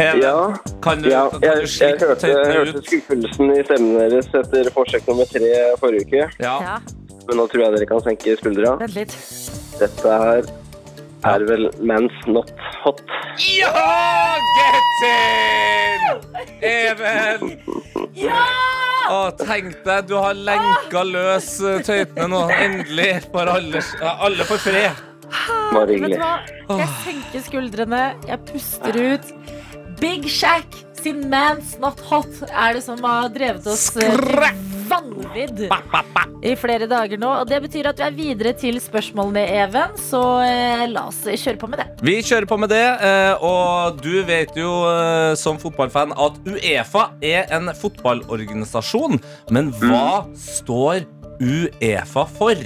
[LAUGHS] Ja, kan du, ja kan jeg, du jeg, hørte, jeg hørte skuffelsen i stemmen deres etter forsøk nummer tre forrige uke. Ja. Ja, Men nå tror jeg dere kan senke skuldra. vent litt. Dette er er vel Men's Not Hot. Ja! Get in! Even! Å, tenk deg, du har lenka løs eh, tøytene nå. Endelig. Bare alle, ja, alle får fred. Bare Vet du hyggelig. hva? Jeg senker skuldrene, jeg puster ut. Big Shack sin Man's Not Hot er det som har drevet oss eh, til vanvidd i flere dager nå. Og det betyr at vi er videre til spørsmålene, Even. Så eh, la oss kjøre på med det. Vi kjører på med det, eh, og du vet jo eh, som fotballfan at Uefa er en fotballorganisasjon. Men hva står Uefa for?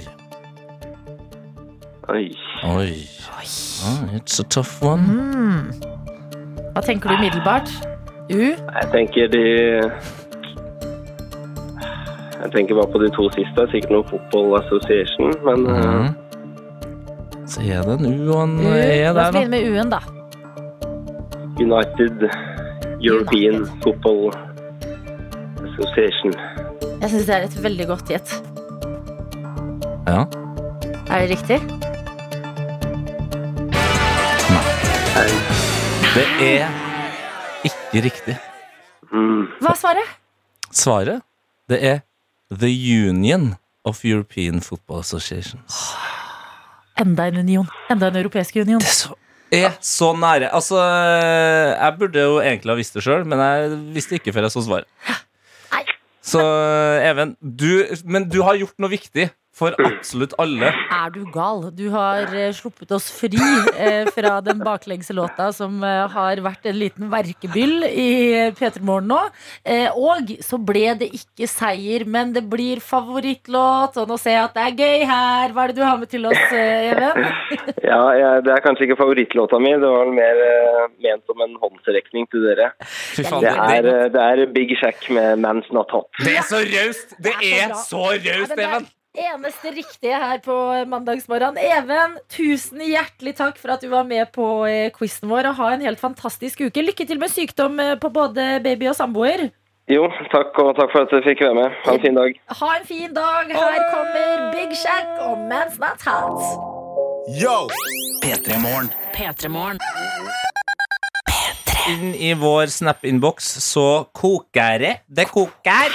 Oi. Oi. Oh, it's a tough one. Mm. Hva tenker du umiddelbart? U? Jeg tenker de Jeg tenker bare på de to siste. Sikkert noe Football Association, men mm. Så er det en U og en U. E La der, oss da. begynne med U-en, da. United European Football Association. Jeg syns det er et veldig godt gjett. Ja. Er det riktig? Det er ikke riktig. Mm. Hva er svaret? Svaret det er The Union of European Football Associations. Enda en union. Enda en europeisk union. Det er så, er så nære. Altså, jeg burde jo egentlig ha visst det sjøl, men jeg visste ikke før jeg så svaret. Så Even, du, men du har gjort noe viktig for absolutt alle. Er du gal? Du har eh, sluppet oss fri eh, fra den baklengse låta som eh, har vært en liten verkebyll i P3 Morgen nå. Eh, og så ble det ikke seier, men det blir favorittlåt. Og nå ser jeg at det er gøy her. Hva er det du har med til oss, Even? [LAUGHS] Ja, ja, det er kanskje ikke favorittlåta mi. Det var mer eh, ment som en håndsrekning til dere. Faen, Det det, er, det, er Big Shack med Man's Not Hot. det er så raust! Det er så så raust, Even! Eneste riktige her på mandagsmorgen. Even, tusen hjertelig takk for at du var med på eh, quizen vår. Og ha en helt fantastisk uke. Lykke til med sykdom eh, på både baby og samboer. Jo, takk, og takk for at jeg fikk være med. Ha en fin dag. Ha en fin dag. Her kommer Big Shack og Man's Not Hot. Yo! P3 Morgen. P3morgen. Inn i vår Snap-innboks så koker det. Det koker!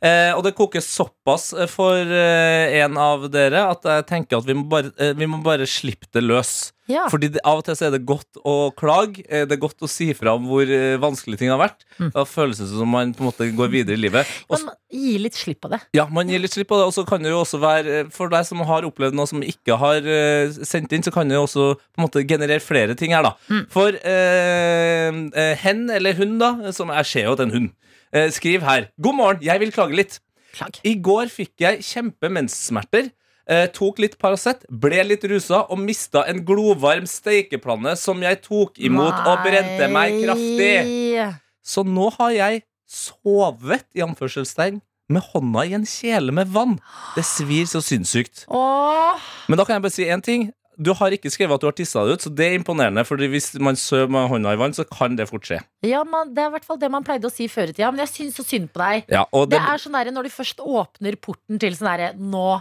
Eh, og det koker såpass for eh, en av dere at jeg tenker at vi må bare, eh, vi må bare slippe det løs. Ja. Fordi det, av og til så er det godt å klage. eh, Det er godt å si fra om hvor eh, vanskelig ting har vært. Mm. Da føles det som om man på en måte går videre i livet. Også, man gir litt slipp på det. ja, man gir litt slipp på det. Og så kan det jo også være eh, For deg som har opplevd noe som ikke har sendt inn, så kan det jo også på en måte generere flere ting her, da. Mm. For eh, eh, hen eller hun, da, som jeg ser jo at det er en hund, eh, skriv her. God morgen, jeg vil klage litt. Klag. I går fikk jeg kjempe menssmerter. Eh, tok litt Paracet, ble litt rusa og mista en glovarm steikeplanne som jeg tok imot og brente meg kraftig. Så nå har jeg sovet i anførselstegn med hånda i en kjele med vann. Det svir så sinnssykt. Åh, Men da kan jeg bare si én ting. Du har ikke skrevet at du har tissa det ut, så det er imponerende. Fordi hvis man sover med hånda i vann, så kan det fort skje. ja, man, det er i hvert fall det man pleide å si før i tida. Men jeg syns så synd på deg. Ja, Det det, er sånn der, Når du først åpner porten til sånn derre Nå,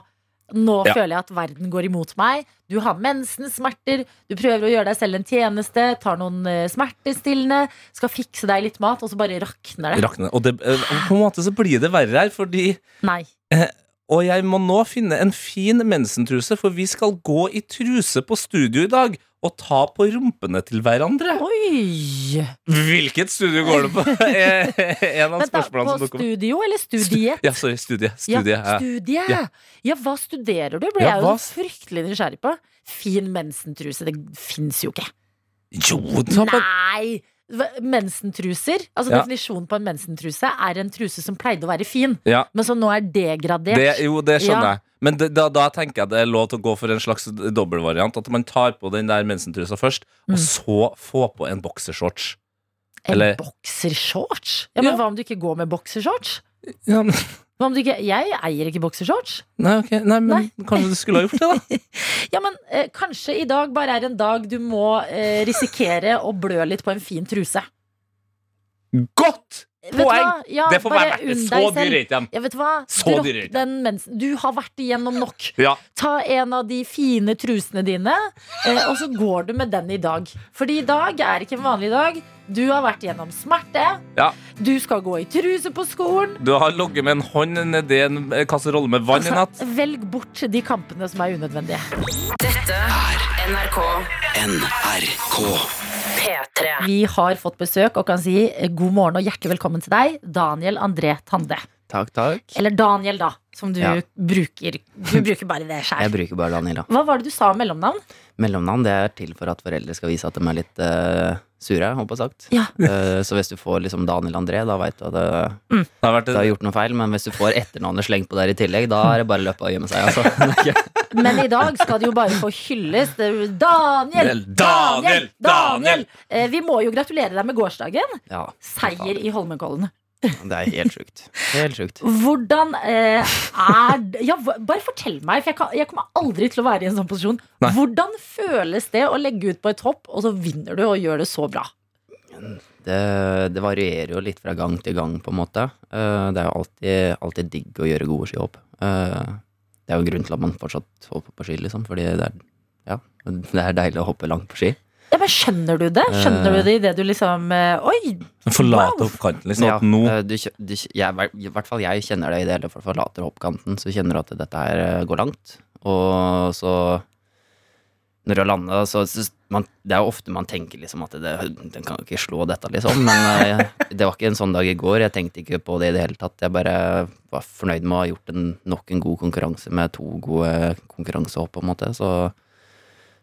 nå Ja. føler jeg at verden går imot meg. Du har mensensmerter. Du prøver å gjøre deg selv en tjeneste. Tar noen eh, smertestillende. Skal fikse deg litt mat, og så bare rakner det. rakner. Og, det, eh, på en måte så blir det verre her, fordi Nei. Og jeg må nå finne en fin mensentruse, for vi skal gå i truse på studio i dag. Og ta på rumpene til hverandre. Oi! Hvilket studio går det på? [LAUGHS] [LAUGHS] Er en av spørsmålene som dukker opp. studio eller studiet? Ja, sorry. Studie. Studie. Ja, studie. Ja. Ja. hva studerer du? Ble Ja, jeg jo fryktelig nysgjerrig på. Fin mensentruse. Det fins jo ikke. Jo, Nei! Mensentruser, altså Ja. Definisjonen på en mensentruse er en truse som pleide å være fin, Ja. men som nå er degradert. Det, jo, det skjønner Ja. jeg. Men det, da, da tenker jeg det er lov til å gå for en slags dobbeltvariant. At man tar på den der mensentrusa først, Mm. og så få på en boksershorts. En eller- boksershorts? Ja, men hva om du ikke går med boksershorts? Ja, men, Hva om du ikke Jeg eier ikke boksershorts. nei, ok, nei, men Nei. kanskje du skulle ha gjort det, da? [LAUGHS] Ja, men eh, kanskje i dag bare er en dag du må eh, risikere å blø litt på en fin truse. Godt! Vet du hva? poeng! Ja, det får være verdt det. Så dyr er ikke. Ja, vet du hva? Så Dropp er den mensen. Du har vært igjennom nok. [LAUGHS] Ja. Ta en av de fine trusene dine, eh, og så går du med den i dag. Fordi i dag er ikke en vanlig dag. Du har vært igjennom smerte. Ja. Du skal gå i truse på skolen. Du har ligget med en hånd nedi en kasserolle med vann i natt. Altså, velg bort de kampene som er unødvendige. Dette er NRK NRK. P3. Vi har fått besøk og kan si eh, god morgen og hjertelig velkommen til deg, Daniel André Tande. Takk, takk. Eller Daniel, da, som du Ja. bruker. Du bruker bare det Jeg bruker bare Daniel. da. Hva var det du sa om mellomnavn? Mellomnavn det er til for at foreldre skal vise at de er litt uh, sure, håper jeg sagt. Ja. Uh, [LAUGHS] så hvis du får liksom Daniel André, da veit du at det, Det har vært det, har gjort noe feil. Men hvis du får etternavnet slengt på der i tillegg, da er det bare å løpe og gjemme seg. Altså. [LAUGHS] Men i dag skal det jo bare få hylles. Daniel! Daniel! Daniel! Eh, Vi må jo gratulere deg med gårsdagen. Ja, Seier i Holmenkollen. det er helt sjukt. Helt sjukt. Hvordan eh, er ja, Bare fortell meg, for jeg, kan, jeg kommer aldri til å være i en sånn posisjon. Nei. Hvordan føles det å legge ut på et hopp, og så vinner du og gjør det så bra? Det, det varierer jo litt fra gang til gang, på en måte. Eh, det er jo alltid, alltid digg å gjøre gode skihopp. Det er jo grunnen til at man fortsatt hopper på ski, liksom. Fordi det er, ja, det er deilig å hoppe langt på ski. Ja, men Skjønner du det? Skjønner du det idet du liksom eh, Oi! Forlater Wow. hoppkanten, Liksom, Ja, at nå eh, du, du, jeg, I hvert fall jeg kjenner det i det hele for forlater hoppkanten, så kjenner du at dette her eh, går langt. Og så Når du har landa, så, så man, Det er jo ofte man tenker liksom at det, den kan jo ikke slå dette, liksom. Men eh, det var ikke en sånn dag i går. Jeg tenkte ikke på det i det hele tatt. Jeg bare var fornøyd med å ha gjort en, nok en god konkurranse med to gode konkurransehopp, på en måte. Så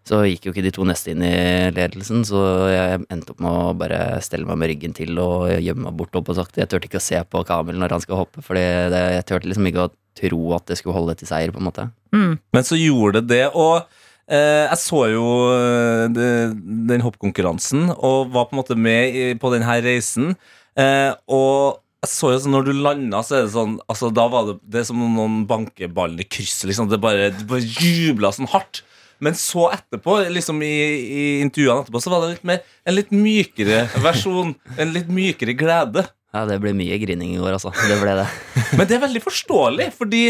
så gikk jo ikke de to neste inn i ledelsen, så jeg endte opp med å bare stelle meg med ryggen til og gjemme meg bort opp og sakte. Jeg turte ikke å se på Kamil når han skal hoppe, for jeg turte liksom ikke å tro at det skulle holde til seier, på en måte. Mm. Men så gjorde det det, og jeg så jo eh, den hoppkonkurransen og var på en måte med på den her reisen. Eh, og jeg så jo sånn, når du landa, så er det sånn altså, Da var det, det som om noen banker ballen i krysset. Liksom. Det bare, det bare jubla sånn hardt. Men så etterpå, liksom i, i intervjuene etterpå, så var det litt mer, en litt mykere versjon. En litt mykere glede. Ja, det ble mye grining i går, altså. Det ble det. [LAUGHS] Men det er veldig forståelig, fordi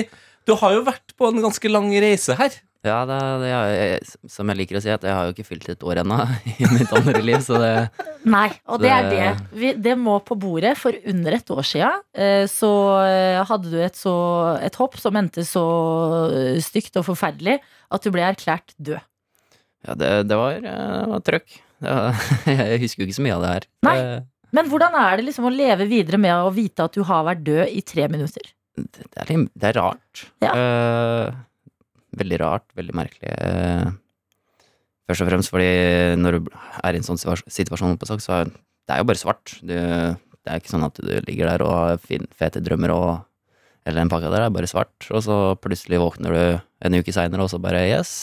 du har jo vært på en ganske lang reise her. Ja, det, det, jeg, som jeg liker å si, at jeg har jo ikke fylt et år ennå [LAUGHS] i mitt andre liv, så det Nei, og det er det. Det- Vi, det må på bordet. For under et år sia eh, så eh, hadde du et, så, et hopp som endte så eh, stygt og forferdelig at du ble erklært død. Ja, det, det var, var trøkk. [LAUGHS] Jeg husker jo ikke så mye av det her. Nei. Men hvordan er det liksom å leve videre med å vite at du har vært død i tre minutter? det, er, litt- det er rart. Ja. Eh, veldig rart, veldig merkelig. Eh, først og fremst fordi når du er i en sånn situasjon på sak, så er det er jo bare svart. Du, det er ikke sånn at du ligger der og har fete drømmer og eller en pakke der, det er bare svart. Og så plutselig våkner du en uke seinere, og så bare yes,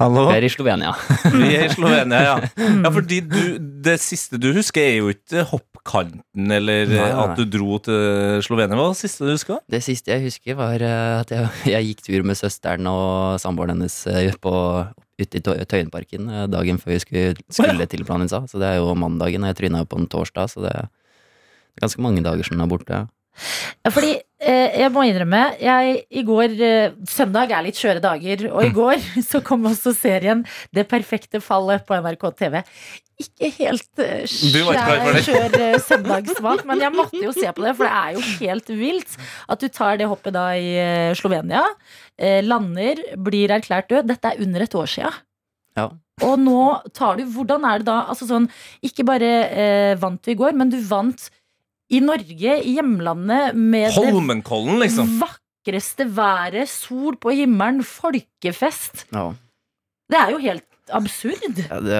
Hallo? vi er i Slovenia. [LAUGHS] Vi er i Slovenia, ja. [LAUGHS] ja fordi du, det siste du husker, er jo ikke hoppkanten eller Nei, nei, at du dro til Slovenia. Hva var det siste du husker? Det siste jeg husker, var eh, at jeg, [LAUGHS] jeg gikk tur med søsteren og samboeren hennes eh, på, ute i Tø- Tøyenparken eh, dagen før vi skulle, skulle til Planica. Så det er jo mandagen, og jeg tryna jo på en torsdag, så det er ganske mange dager siden jeg er borte. Ja, fordi jeg må innrømme jeg, I går eh, Søndag er litt skjøre dager, og i går [LAUGHS] så kom også serien Det perfekte fallet på NRK TV. Ikke helt eh, skjær eh, [LAUGHS] søndagssmak, men jeg måtte jo se på det, for det er jo helt vilt at du tar det hoppet da i eh, Slovenia, eh, lander, blir erklært død. Dette er under et år sia. Ja. Og nå tar du Hvordan er det da? Altså sånn, ikke bare eh, vant du i går, men du vant i Norge, i hjemlandet, med Holmenkollen, liksom. vakreste været, sol på himmelen, folkefest. Ja, Det er jo helt absurd. ja det,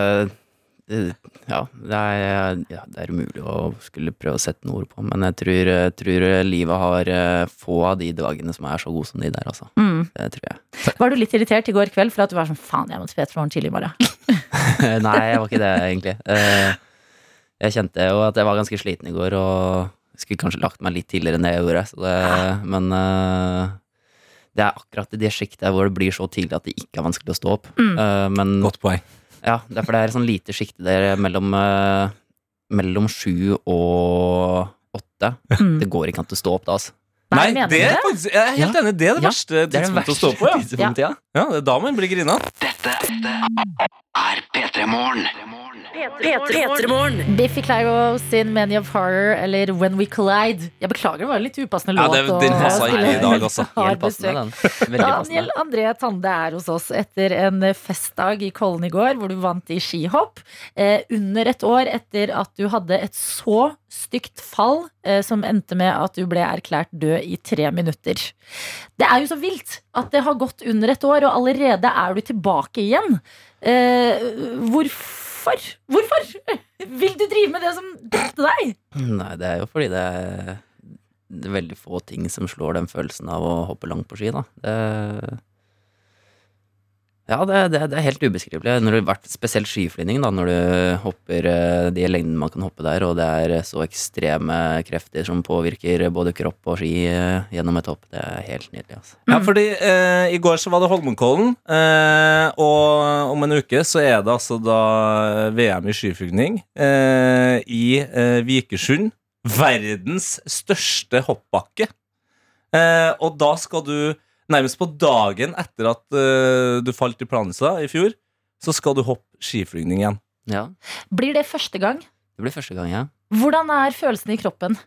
det, ja, det, er, ja, det er umulig å skulle prøve å sette noe ord på, men jeg tror, jeg tror livet har eh, få av de dagene som er så gode som de der, altså. Mm. Det tror jeg. Var du litt irritert i går kveld for at du var sånn faen, jeg må til Petermorgen tidlig i morgen? [LAUGHS] Nei, jeg var ikke det, egentlig. Eh, Jeg kjente jo at jeg var ganske sliten i går, og skulle kanskje lagt meg litt tidligere enn det jeg gjorde. Så det, men uh, det er akkurat i det sjiktet hvor det blir så tidlig at det ikke er vanskelig å stå opp. Eh, men Godt poeng. ja, derfor det er et sånn lite sjikte der mellom, uh, mellom sju og åtte. Mm. Det går ikke an å stå opp da, altså. Nei, Nei det er faktisk, jeg er helt Ja. enig. Det er det Ja, verste er tidspunktet å stå på. Ja. ja. ja, Det er da man blir grina. Dette er P3 Morgen. P3morgen. Biffy Clyro sin Many of Horror, eller When We Collide. Jeg beklager, det var en litt upassende Ja, låt. det- å- den passa ikke i dag, altså. [LAUGHS] Helt passende, den. Daniel. André Tande er hos oss etter en festdag i Kollen i går, hvor du vant i skihopp. Eh, under et år etter at du hadde et så stygt fall eh, som endte med at du ble erklært død i tre minutter. Det er jo så vilt at det har gått under et år, og allerede er du tilbake igjen. Eh, hvorfor? Hvorfor Hvorfor vil du drive med det som drepte deg? Nei, det er jo fordi det er, veldig få ting som slår den følelsen av å hoppe langt på ski, da. Det, ja, det, det, det er helt ubeskrivelig. Når det har vært spesielt skiflyvning, da, når du hopper eh, de lengdene man kan hoppe der, og det er så ekstreme krefter som påvirker både kropp og ski eh, gjennom et hopp. Det er helt nydelig, altså. Ja, fordi eh, I går så var det Holmenkollen, eh, og om en uke så er det altså da VM i skiflygning eh, i eh, Vikersund. Verdens største hoppbakke. Eh, og da skal du, nærmest på dagen etter at uh, du falt i Planica i fjor, så skal du hoppe skiflygning igjen. Ja, Blir det første gang? det blir første gang, ja. Hvordan er følelsen i kroppen?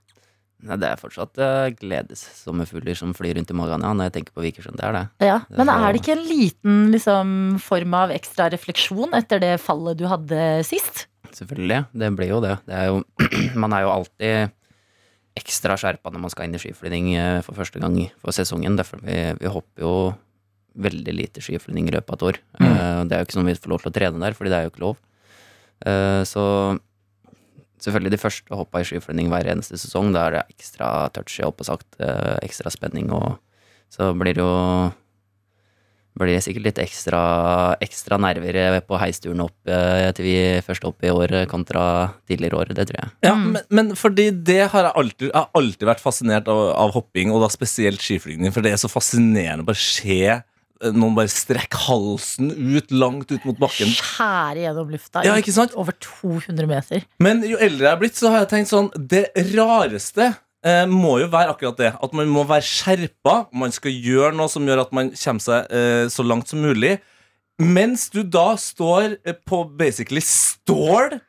Nei, det er fortsatt uh, gledessommerfugler som flyr rundt i magen, ja, når jeg tenker på Vikersund. Det er det. Ja, Men er det ikke en liten liksom, form av ekstra refleksjon etter det fallet du hadde sist? Selvfølgelig. Det blir jo det. det er jo, [CLEARS THROAT] man er jo alltid ekstra skjerpa når man skal inn i skiflygning eh, for første gang for sesongen. Derfor vi, vi hopper jo veldig lite skiflyging i løpet av et år. Eh, Det er jo ikke sånn vi får lov til å trene der, fordi det er jo ikke lov. Eh, Så selvfølgelig de første hoppa i skiflyging hver eneste sesong. Da er det ekstra touchy, opp og sagt, ekstra spenning, og så blir det jo blir det sikkert litt ekstra, ekstra nerver på heisturen opp eh, til vi først opp i år eh, kontra tidligere år, det tror jeg. Ja, Mm. men, men fordi det har jeg alltid, jeg har alltid vært fascinert av, av hopping, og da spesielt skiflygning, for det er så fascinerende å bare se eh, noen bare strekke halsen ut, langt ut mot bakken. Skjære gjennom lufta Ja, ikke sant? over 200 meter. Men jo eldre jeg er blitt, så har jeg tenkt sånn Det rareste eh, må jo være akkurat det. At man må være skjerpa. Man skal gjøre noe som gjør at man kommer seg eh, så langt som mulig. Mens du da står eh, på basically stål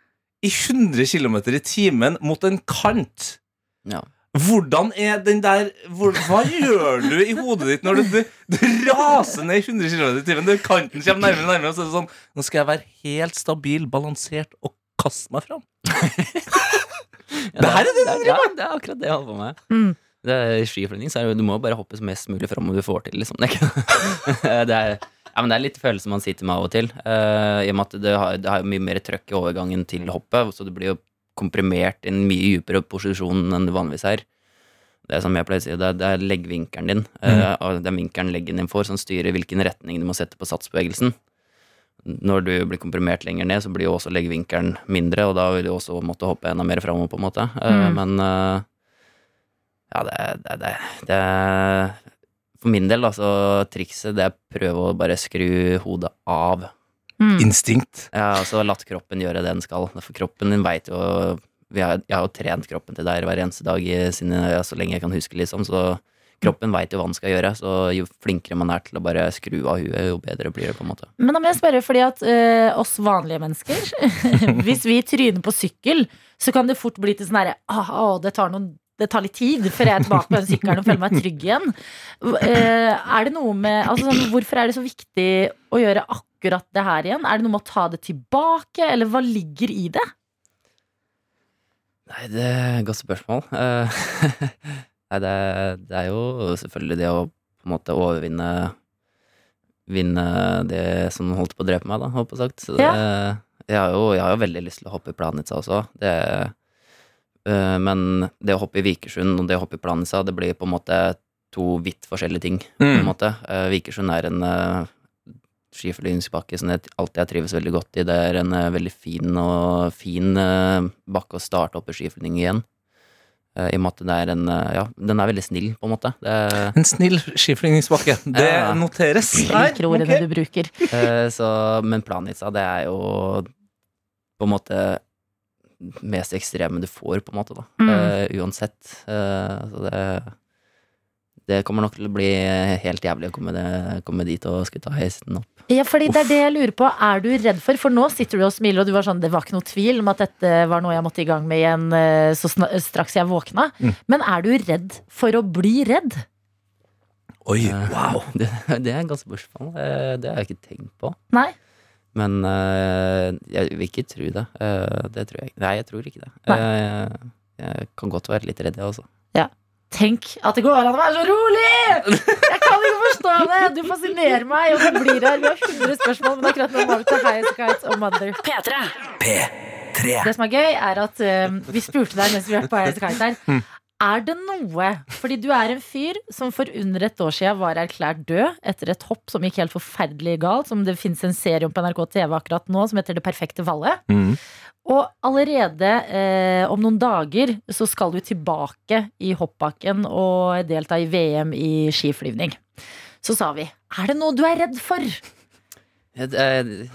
i 100 km i timen mot en kant. Ja. Hvordan er den der hvor, Hva gjør du i hodet ditt når du, du, du raser ned i 100 km i timen? Kanten kommer nærmere og nærmere, og så er det sånn Nå skal jeg være helt stabil, balansert og kaste meg fram. [LAUGHS] Ja, Det er det du Ja, det er akkurat det jeg holder på med. Mm. Det er, skiflygning så er du må bare hoppe mest mulig fram om du får til, liksom. Det er, [LAUGHS] er, ja, men det er litt følelse man sitter med av og til. Uh, I og med at det har, det har mye mer trøkk i overgangen til hoppet, så du blir jo komprimert i en mye dypere posisjon enn det vanligvis er. Det er som jeg pleier å si, det er, det er leggvinkelen din. Mm. og det er vinkelen leggen din får, som styrer hvilken retning du må sette på satsbevegelsen. Når du blir komprimert lenger ned, så blir jo også leggvinkelen mindre, og da vil du også måtte hoppe enda mer framover, på en måte. Eh, Mm. Men eh, ja, det, det, det, det For min del, altså, trikset det er å prøve å bare skru hodet av. Mm. Instinkt. Ja, altså latt kroppen gjøre det den skal. For kroppen din veit jo vi har, Jeg har jo trent kroppen til deg hver eneste dag i sine, ja, så lenge jeg kan huske, liksom. Så kroppen veit jo hva den skal gjøre. Så jo flinkere man er til å bare skru av huet, jo bedre blir det, på en måte. Men da må jeg spørre, fordi at ø, oss vanlige mennesker [LAUGHS] Hvis vi tryner på sykkel, så kan det fort bli til sånn herre ah, å, det, tar noen- det tar litt tid før jeg er tilbake på den sykkelen og føler meg trygg igjen. Eh, er det noe med altså, sånn, Hvorfor er det så viktig å gjøre akkurat det her igjen? Er det noe med å ta det tilbake, eller hva ligger i det? Nei, det er et godt spørsmål. [LAUGHS] Eh, Nei, det, det er jo selvfølgelig det å på en måte overvinne Vinne det som holdt på å drepe meg, da, holdt på sagt. Så det, jeg, har jo, jeg har jo veldig lyst til å hoppe i Planica også. Det, øh, men det å hoppe i Vikersund og det å hoppe i Planica, det blir på en måte to vidt forskjellige ting. På en Mm. måte. Uh, Vikersund er en uh, skiflygingsbakke som jeg alltid har trives veldig godt i. Det er en uh, veldig fin og fin uh, bakke å starte opp i skiflygning igjen. Eh, I og med at det er en eh, Ja, den er veldig snill, på en måte. Det er, En snill skiflygningsbakke. Det Ja. noteres. Jeg okay. du bruker. eh, så, men Planica, det er jo på en måte mest ekstreme du får, på en måte, da. Mm. Eh, uansett. Eh, så det det kommer nok til å bli helt jævlig å komme, det, komme dit og skulle ta heisen opp. Ja, fordi det er det jeg lurer på. Er du redd for For nå sitter du og smiler, og du var sånn Det var ikke noe tvil om at dette var noe jeg måtte i gang med igjen eh, så straks jeg våkna. Mm. Men er du redd for å bli redd? Oi, Eh, wow. [LAUGHS] Det, det er et godt spørsmål. Eh, Det har jeg ikke tenkt på. Nei? Men jeg vil ikke tro det. Eh, det tror jeg ikke. Nei, jeg tror ikke det. Nei. Eh, jeg kan godt være litt redd, jeg også. Tenk at det går an å være så rolig! Jeg kan ikke forstå det! Du fascinerer meg, og du blir her. Vi har 100 spørsmål, men akkurat nå må vi til Highasakite og Mother. P3. Det som er gøy, er at eh, vi spurte deg mens vi var på Highasakite her. Er det noe Fordi du er en fyr som for under et år siden var erklært død etter et hopp som gikk helt forferdelig galt, som det fins en serie om på NRK TV akkurat nå som heter Det perfekte fallet. Mm. Og allerede eh, om noen dager så skal du tilbake i hoppbakken og delta i VM i skiflyvning. Så sa vi er det noe du er redd for? Jeg, jeg,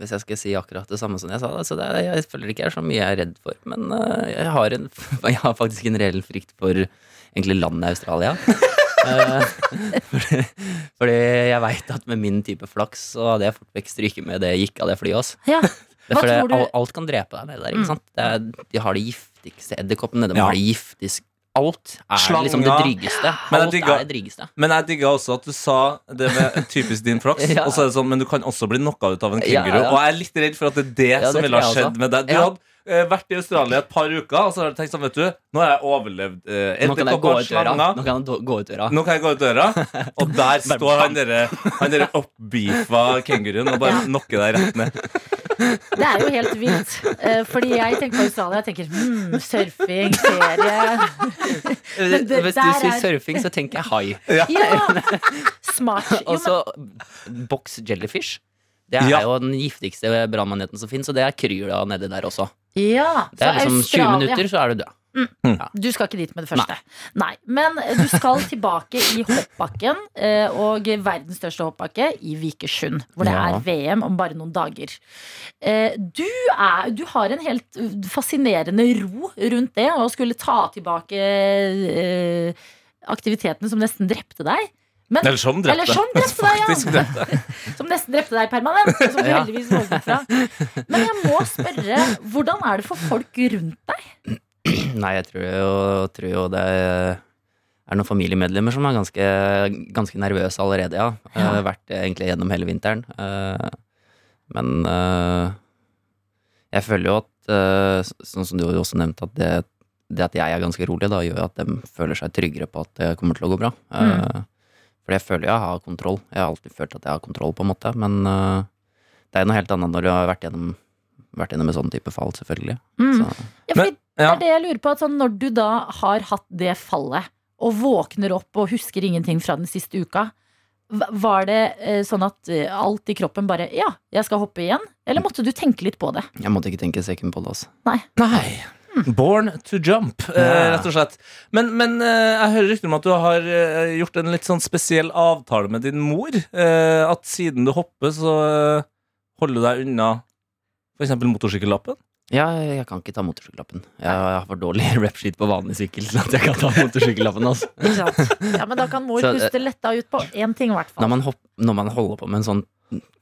hvis jeg skal si akkurat det samme som jeg sa, da, så det, jeg føler ikke jeg er så mye jeg er redd for. Men uh, jeg, har en, [LAUGHS] jeg har faktisk en reell frykt for egentlig landet Australia. uh, [LAUGHS] fordi, fordi jeg veit at med min type flaks så hadde jeg fort vekk stryket med det gikk av det flyet også. Ja, [LAUGHS] Hva fordi tror du- alt, alt kan drepe deg nede der. Mm. Ikke sant? Det er, de har de giftigste edderkoppene. De Ja. har de giftigste Alt er Slanger. liksom det dryggeste. Men Alt digger- er det dryggeste. Men jeg digga også at du sa det med [LAUGHS] typisk din flaks. Ja. Og så er det sånn, Men du kan også bli knocka ut av en kenguru. ja. Og jeg er litt redd for at det er det Ja, som det ville ha skjedd med deg. Du Ja. hadde uh, vært i Australia et par uker, og så har du tenkt sånn, vet du Nå har jeg overlevd uh, Nå kan jeg. Nå kan jeg gå ut døra. Nå kan jeg gå ut døra, [LAUGHS] og der står han derre oppbeefa kenguruen og bare [LAUGHS] Ja. knocker deg rett ned. Det er jo helt vilt. Eh, fordi jeg tenker på Australia. Jeg tenker hmm, surfing, ferie. Men det Hvis der du sier er- surfing, så tenker jeg hai. Ja! Smart. Og så box jellyfish. Det er Ja. jo den giftigste brannmaneten som fins, og det er kryr da nedi der også. ja, Det er så liksom 20 minutter, så er du død. Du skal ikke dit med det første. Nei. Men du skal [LAUGHS] tilbake i hoppbakken, eh, og verdens største hoppbakke, i Vikersund. Hvor det Ja. er VM om bare noen dager. Eh, Du, er, du har en helt fascinerende ro rundt det, å skulle ta tilbake eh, aktivitetene som nesten drepte deg. Men, Eller som drepte. Eller som drepte deg, ja. [LAUGHS] Som nesten drepte deg permanent. Som du [LAUGHS] heldigvis fra. Men jeg må spørre, hvordan er det for folk rundt deg? Nei, jeg tror jo, tror jo det er noen familiemedlemmer som er ganske, ganske nervøse allerede, ja. Ja. Uh, Vært det egentlig gjennom hele vinteren. Uh, Men uh, jeg føler jo at, eh, sånn som du også nevnte, at det, det at jeg er ganske rolig, da gjør at de føler seg tryggere på at det kommer til å gå bra. Mm. For jeg føler jeg har kontroll. Jeg har alltid følt at jeg har kontroll, på en måte. Men eh, det er noe helt annet når du har vært gjennom, vært inne med sånn type fall, selvfølgelig. Mm. Så, Ja, for det ja. er det jeg lurer på. At sånn, når du da har hatt det fallet, og våkner opp og husker ingenting fra den siste uka, var det eh, sånn at eh, alt i kroppen bare Ja, jeg skal hoppe igjen? Eller måtte du tenke litt på det? jeg måtte ikke tenke second på det, altså. Nei. Nei. Born to jump, eh, Ja. rett og slett. Men, men jeg hører rykter om at du har gjort en litt sånn spesiell avtale med din mor. Eh, at siden du hopper, så holder du deg unna f.eks. motorsykkellappen. Ja, jeg kan ikke ta motorsykkellappen. Jeg har for dårlig [LAUGHS] rep-sheet på vanlig sykkel til at jeg kan ta motorsykkellappen. Altså. [LAUGHS] Ja, men da kan mor Så, eh, puste letta ut på én ting, i hvert Når, man hopp, når man holder på med en sånn,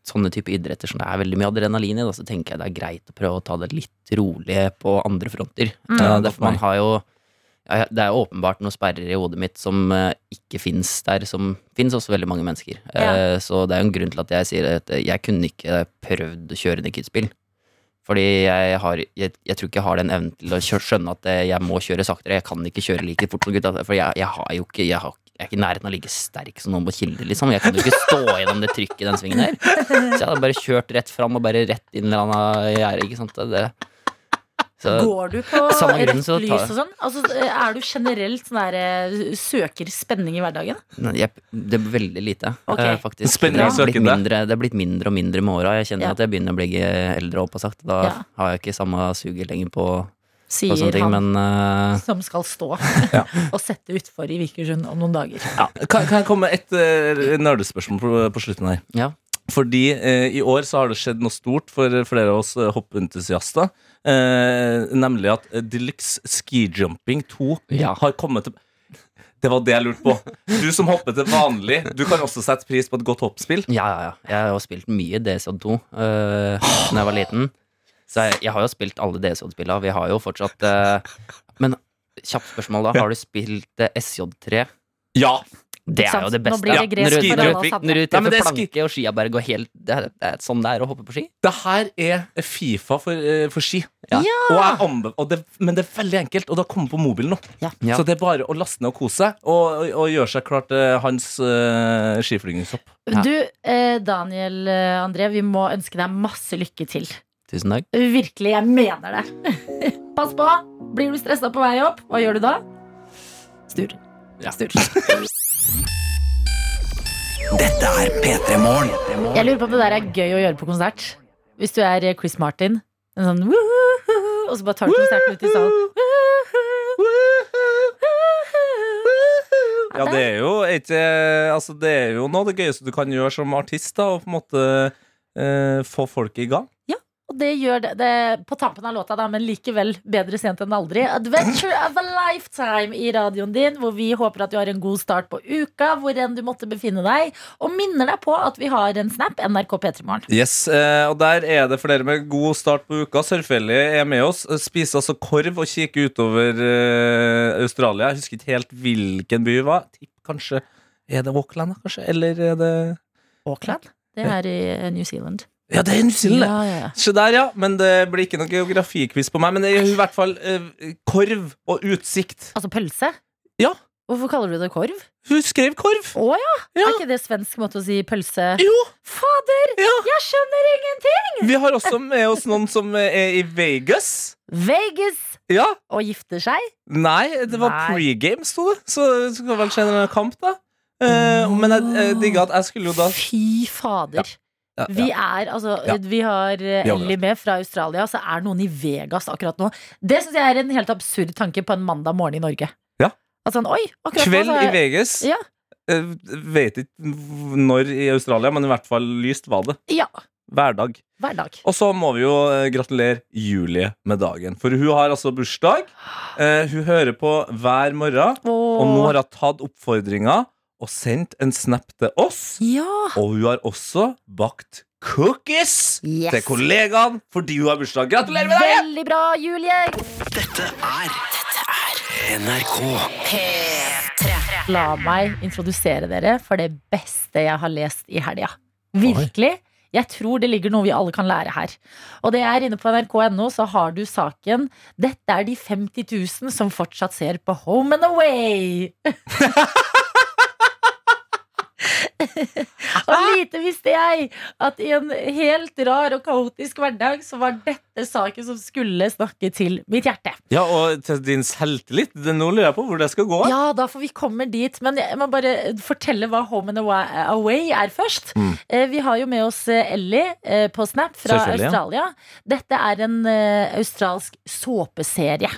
sånne type idretter som det er veldig mye adrenalin i, da, så tenker jeg det er greit å prøve å ta det litt rolig på andre fronter. Mm. Eh, Ja, det, man har jo ja, Det er åpenbart noen sperrer i hodet mitt som uh, ikke fins der, som fins hos veldig mange mennesker. Eh, så det er jo en grunn til at jeg sier at jeg kunne ikke prøvd å kjøre Nikit-spill. Fordi jeg, har, jeg, jeg tror ikke jeg har den evnen til å kjø- skjønne at eh, jeg må kjøre saktere. Jeg kan ikke kjøre like fort som gutta. For jeg, jeg har jo ikke jeg, har, jeg er ikke i nærheten av like sterk som noen på Kilde, liksom. Jeg kan jo ikke stå gjennom det trykket i den svingen der. Så jeg hadde bare kjørt rett fram og bare rett inn i en eller annen gjerde, ikke sant. Det, så, Går du på rødt så lys jeg- og sånn? Altså, er du generelt sånn der, eh, søker spenning i hverdagen? Jepp. det er veldig lite, okay. eh, faktisk. Spenning det, har blitt mindre, det er blitt mindre og mindre med åra. Jeg kjenner Ja. at jeg begynner å bli eldre opp og sagt. Da Ja. har jeg ikke samme suget lenger på, på Sier ting, han men uh... som skal stå [LAUGHS] Ja. [LAUGHS] og sette utfor i Vikersund om noen dager. Kan, kan jeg komme med et uh, nerdespørsmål på, på slutten her? ja. Fordi uh, i år så har det skjedd noe stort for flere av oss hoppentusiaster. Eh, nemlig at eh, Deluxe Skijumping 2 Ja. har kommet til Det var det jeg lurte på. Du som hopper til vanlig, du kan også sette pris på et godt hoppspill. Ja, ja, ja. Jeg har jo spilt mye DSJ2 uh, da jeg var liten. Så jeg, jeg har jo spilt alle DSJ-spillene. Vi har jo fortsatt eh, Men kjapt spørsmål, da. Har du spilt eh, SJ3? Ja! Det er jo det beste. Nå blir det Ja, når du, for når du, Nei, treffer er planke og skia bare går helt Det er, det er sånn det er å hoppe på ski. Det her er Fifa for, eh, for ski. Ja. Og jeg og det, men det er veldig enkelt, og det har kommet på mobilen nå. Ja. Så det er bare å laste ned og kose seg, og, og, og gjøre seg klar til hans uh, skiflygingshopp. Ja. Du, eh, Daniel eh, André, vi må ønske deg masse lykke til. Tusen takk. Virkelig, jeg mener det. [LAUGHS] Pass på! Blir du stressa på vei opp, hva gjør du da? Stur. Ja. Stur. [LAUGHS] Dette er P3 Morgen. Jeg lurer på om det der er gøy å gjøre på konsert. Hvis du er eh, Chris Martin, en sånn og så bare tar du konserten ut i salen. Ja, det er jo ikke Altså, det er jo noe av det gøyeste du kan gjøre som artist, da, og på en måte eh, få folk i gang. Og det gjør det, det på tampen av låta, da, men likevel bedre sent enn aldri. Adventure of a lifetime i radioen din, hvor vi håper at du har en god start på uka, hvor enn du måtte befinne deg. Og minner deg på at vi har en Snap, NRK P3morgen. Yes, eh, og der er det for dere med god start på uka. Sørfelli er med oss. Spiser altså korv og kikker utover eh, Australia. Jeg husker ikke helt hvilken by det var. Kanskje Er det Auckland, kanskje? Eller er det Auckland? Det er i New Zealand. Ja, det er New Zealand. det. Ja, ja. Se der, ja. Men det blir ikke noe geografikviss på meg. Men det er i hvert fall eh, korv og utsikt. Altså pølse? Ja. Hvorfor kaller du det korv? Hun skrev korv. Å ja. Ja. Er ikke det svensk måte å si pølse Jo. Fader! Ja. Jeg skjønner ingenting! Vi har også med oss noen som er i Vegas. Vegas Ja. og gifter seg. Nei, det var Nei. pregame, sto det. Så det skal vel skje en kamp, da. Eh, men jeg, jeg digga at jeg skulle jo da Fy fader. Ja, Vi er, altså, Ja. vi har eh, Ellie med fra Australia, så er noen i Vegas akkurat nå. Det syns jeg er en helt absurd tanke på en mandag morgen i Norge. Ja. Altså, oi, akkurat Kveld nå, så i er- Vegas. Ja. Jeg vet ikke når i Australia, men i hvert fall lyst var det. Ja, Hver dag. hver dag. Og så må vi jo eh, gratulere Julie med dagen. For hun har altså bursdag. Eh, hun hører på hver morgen, og nå har hun tatt oppfordringa og sendt en snap til oss. Ja! Og hun har også bakt cookies Yes. til kollegaene fordi hun har bursdag. Gratulerer med dagen! Veldig bra, Julie! Dette er NRK. La meg introdusere dere for det beste jeg har lest i helga. Virkelig. Jeg tror det ligger noe vi alle kan lære her. Og det er inne på nrk.no, så har du saken 'Dette er de 50 000 som fortsatt ser på Home and Away'. [LAUGHS] [LAUGHS] og lite visste jeg at i en helt rar og kaotisk hverdag så var dette saken som skulle snakke til mitt hjerte. Ja, og til din selvtillit. Nå lurer jeg på hvor det skal gå. Ja, da får vi komme dit. Men jeg må bare fortelle hva Home and Away er først. Mm. Eh, Vi har jo med oss eh, Ellie eh, på Snap fra Australia. Dette er en australsk såpeserie.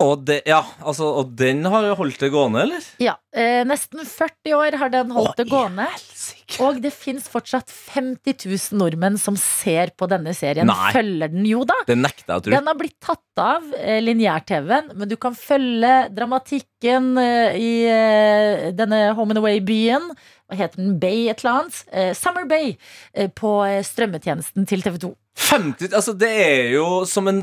Og, det, ja, altså, og den har holdt det gående, eller? Ja, eh, Nesten 40 år har den holdt det gående. Og det fins fortsatt 50 000 nordmenn som ser på denne serien. Nei. Følger den jo da. Jeg å. Den har blitt tatt av eh, lineær-TV-en, men du kan følge dramatikken eh, i eh, denne Home and Away-byen. Hva heter den? Bay et eller annet? Eh, Summer Bay. På strømmetjenesten til TV 2. 50, altså Det er jo som en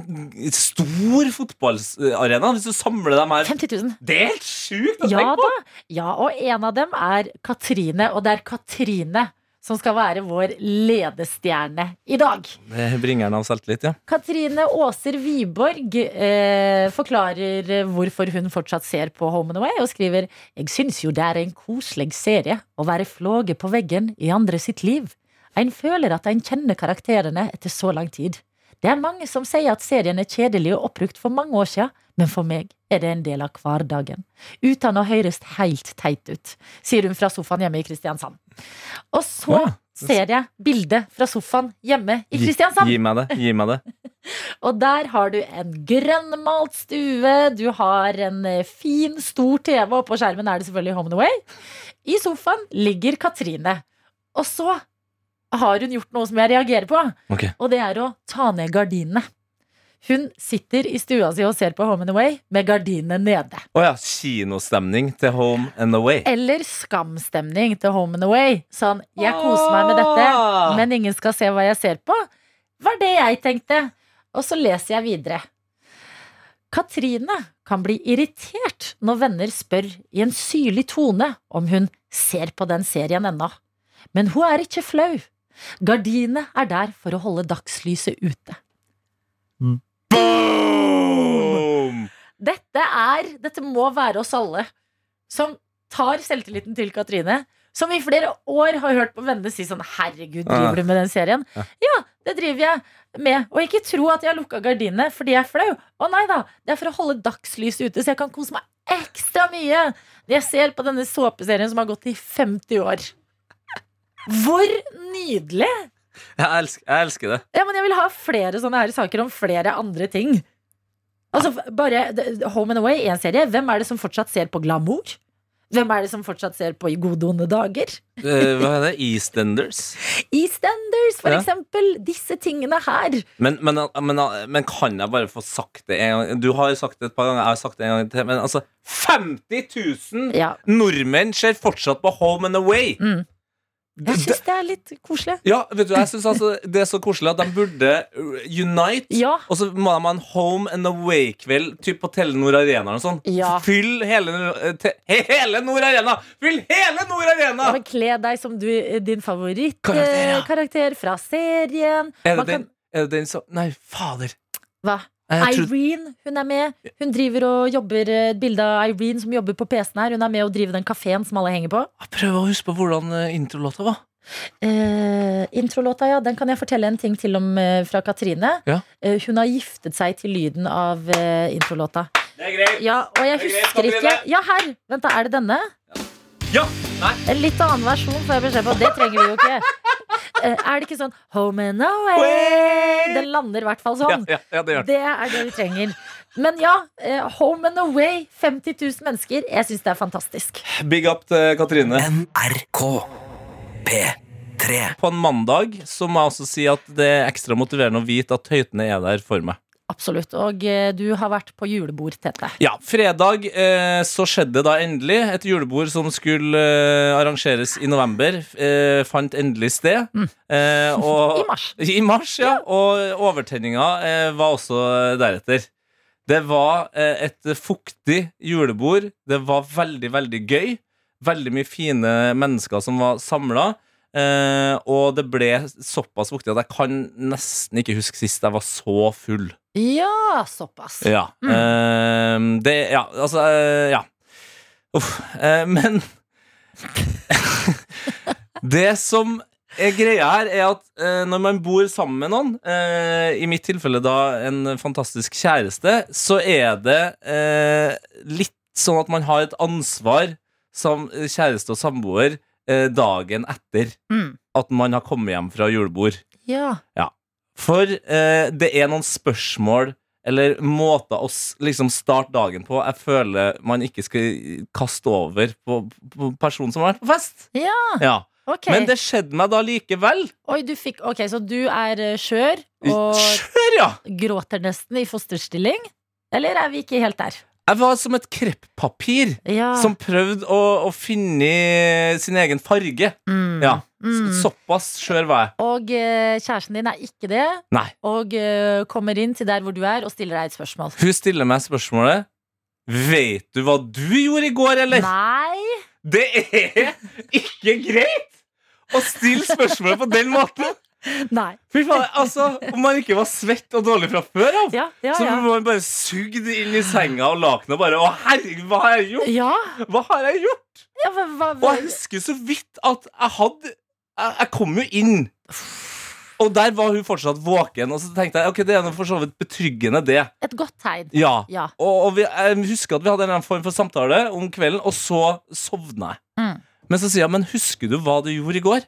stor fotballarena, hvis du samler dem her. 50 000. Det er helt sjukt å Ja tenke på! da. Ja, og en av dem er Katrine, og det er Katrine som skal være vår ledestjerne i dag. Det bringer den av selvtillit, ja. Katrine Aaser Wiborg eh, forklarer hvorfor hun fortsatt ser på Home and Away, og skriver Jeg syns jo det er en koselig serie å være flåge på veggen i andre sitt liv. En føler at en kjenner karakterene etter så lang tid. Det er mange som sier at serien er kjedelig og oppbrukt for mange år siden, men for meg er det en del av hverdagen. Uten å høres helt teit ut, sier hun fra sofaen hjemme i Kristiansand. Og så Ja. ser jeg bildet fra sofaen hjemme i Kristiansand. Gi meg det. gi meg det [LAUGHS] Og der har du en grønnmalt stue, du har en eh, fin, stor TV, og på skjermen er det selvfølgelig Home and Away. I sofaen ligger Katrine. Og så har hun gjort noe som jeg reagerer på. Okay. Og det er å ta ned gardinene. Hun sitter i stua si og ser på Home and Away med gardinene nede. Å ja, kinostemning til Home and Away. Eller skamstemning til Home and Away. Sånn, jeg koser meg med dette, Ah. men ingen skal se hva jeg ser på. Var det jeg tenkte. Og så leser jeg videre. Katrine kan bli irritert når venner spør i en syrlig tone om hun ser på den serien ennå. Men hun er ikke flau. Gardinet er der for å holde dagslyset ute. Boom! Dette er Dette må være oss alle som tar selvtilliten til Katrine. Som i flere år har hørt på vennene si sånn Herregud, driver du med den serien? Ja, det driver jeg med. Og ikke tro at jeg har lukka gardinene fordi jeg er flau. Å nei da, det er for å holde dagslyset ute, så jeg kan kose meg ekstra mye når jeg ser på denne såpeserien som har gått i 50 år. Hvor nydelig! Jeg elsker, jeg elsker det. Ja, men jeg vil ha flere sånne her saker om flere andre ting. Altså, bare Home and Away, én serie. Hvem er det som fortsatt ser på glamour? Hvem er det som fortsatt ser på I gode onde dager? Eh, hva er det? EastEnders? [LAUGHS] EastEnders, for Ja. eksempel. Disse tingene her. Men, men, men, men kan jeg bare få sagt det en gang? Du har sagt det et par ganger, jeg har sagt det en gang til. Men altså, 50 000 Ja. nordmenn ser fortsatt på Home and Away! Mm. Jeg syns det er litt koselig. Ja, vet du, jeg synes altså Det er så koselig at de burde uh, unite. Ja. Og så må de ha en Home and Away-kveld Typ på Telenor Arena. Og sånn. Ja. Fyll hele, uh, te, hele Nord Arena! Fyll hele Nord Arena! Ja, men Kle deg som du, din favorittkarakter ja. favorittkarakter fra serien. Er det, den, er det den som Nei, fader. Hva? Jeg Irene, hun er med. Hun driver og jobber eh, et bilde av Irene som jobber på PC-en her. Hun er med og driver den kafeen som alle henger på. Jeg prøver å huske på hvordan uh, introlåta var. Uh, introlåta, ja, den kan jeg fortelle en ting til om uh, fra Katrine. Ja. Uh, hun har giftet seg til lyden av eh, introlåta. Det er greit. Ja, og jeg er husker ikke Ja, her! Vent, da, er det denne? Ja! Nei. En litt annen versjon får jeg beskjed på. Det trenger vi jo ikke. [LAUGHS] Eh, er det ikke sånn Home and away? Den lander i hvert fall Ja, sånn. ja, ja, det gjør det. Det er det vi trenger. Men ja, eh, Home and Away, 50 000 mennesker. Jeg syns det er fantastisk. Big up til Katrine. NRK P3 På en mandag så må jeg også si at det er ekstra motiverende å vite at høytene er der for meg. Absolutt. Og eh, du har vært på julebord, Tete. Ja, fredag eh, så skjedde da endelig. Et julebord som skulle eh, arrangeres i november, eh, fant endelig sted. Eh, [LAUGHS] og, I mars. I mars, ja. Og overtenninga eh, var også deretter. Det var et fuktig julebord. Det var veldig, veldig gøy. Veldig mye fine mennesker som var samla. Eh, og det ble såpass fuktig at jeg kan nesten ikke huske sist jeg var så full. Ja, såpass. Ja. Eh, det Ja, altså uh, Ja. Uff. Uh, men [LAUGHS] Det som er greia her, er at eh, når man bor sammen med noen, i mitt tilfelle da en fantastisk kjæreste, så er det litt sånn at man har et ansvar som kjæreste og samboer dagen etter Mm. at man har kommet hjem fra julebord. Ja. Ja. For eh, det er noen spørsmål eller måter å liksom starte dagen på jeg føler man ikke skal kaste over på, på personen som har vært på fest. ja. Ja. Okay. Men det skjedde meg da likevel. Oi, du fikk, ok, Så du er eh, skjør og Skjør, ja! gråter nesten i fosterstilling? Eller er vi ikke helt der? Jeg var som et kreppapir Ja. som prøvde å, å finne sin egen farge. Mm. Ja. Mm. Såpass skjør var jeg. Og uh, kjæresten din er ikke det, Nei. og uh, kommer inn til der hvor du er, og stiller deg et spørsmål. Hun stiller meg spørsmålet Vet du hva du gjorde i går, eller? Nei! Det er ikke greit å stille spørsmål på den måten. Nei. Fy faen, altså Om man ikke var svett og dårlig fra før av, Ja, ja, så ja. man bare sugd inn i senga og lakenet og bare Å, herregud, hva har jeg gjort? Ja, Hva har jeg gjort? ja hva, hva, Og jeg husker så vidt at jeg hadde Jeg, jeg kom jo inn. Og der var hun fortsatt våken, og så tenkte jeg ok, det er noe for så vidt betryggende, det. Et godt tegn. Ja. Ja. Og, og vi, jeg husker at vi hadde en eller annen form for samtale om kvelden, og så sovna jeg. Mm. Men så sier jeg, men husker du hva du gjorde i går?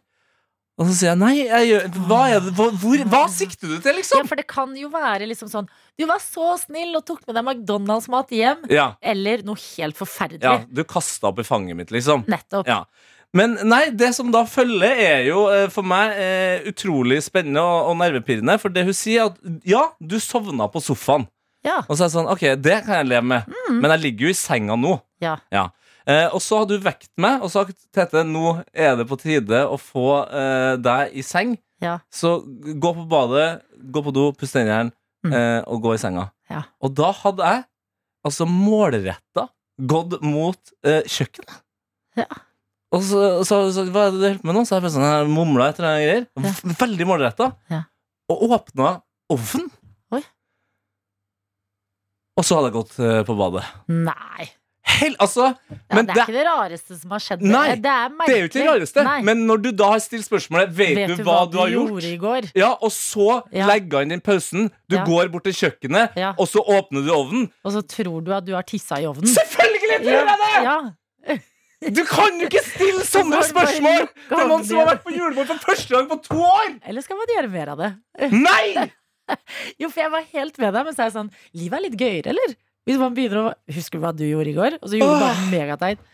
Og så sier jeg, nei, jeg gjør, hva, er det, hva, hvor, hva sikter du til, liksom? Ja, for det kan jo være liksom sånn Du var så snill og tok med deg McDonald's-mat hjem. Ja, Eller noe helt forferdelig. ja du kasta opp i fanget mitt, liksom. Nettopp. Ja. Men nei, det som da følger, er jo eh, for meg eh, utrolig spennende og, og nervepirrende. For det hun sier, at ja, du sovna på sofaen. Ja. Og så er det sånn, ok, det kan jeg leve med. Men jeg ligger jo i senga nå. Ja. Ja. Eh, og så har du vekt meg og sagt Tete, nå er det på tide å få eh, deg i seng. Ja. Så gå på badet, gå på do, puss tennene Mm. eh, og gå i senga. Ja. Og da hadde jeg altså målretta gått mot eh, kjøkkenet. Ja. Og så, så, så hva er det du holder på med nå? Så jeg bare sånn, mumla etter noen greier. Ja. Veldig målretta. Ja. Og åpna ovnen. Oi. Og så hadde jeg gått eh, på badet. Nei. Hell, altså, Ja, men det er det, ikke det rareste som har skjedd. Nei, det er det er jo ikke det rareste. Nei. Men når du da har stilt spørsmålet Vet, du hva, du har gjort? Ja, Og så Ja. legger han inn pausen. Du Ja. går bort til kjøkkenet, og så åpner du ovnen. Og så tror du at du har tissa i ovnen? Selvfølgelig tror jeg det! Ja. Du kan jo ikke stille [LAUGHS] sånne du spørsmål Det til noen som har vært på julebord for første gang på to år! Eller skal man gjøre mer av det? Nei! [LAUGHS] Jo, for jeg var helt med deg, men så er jeg sånn Livet er litt gøyere, eller? Hvis man begynner å Husker du hva du gjorde i går? Og så gjorde du bare megateit.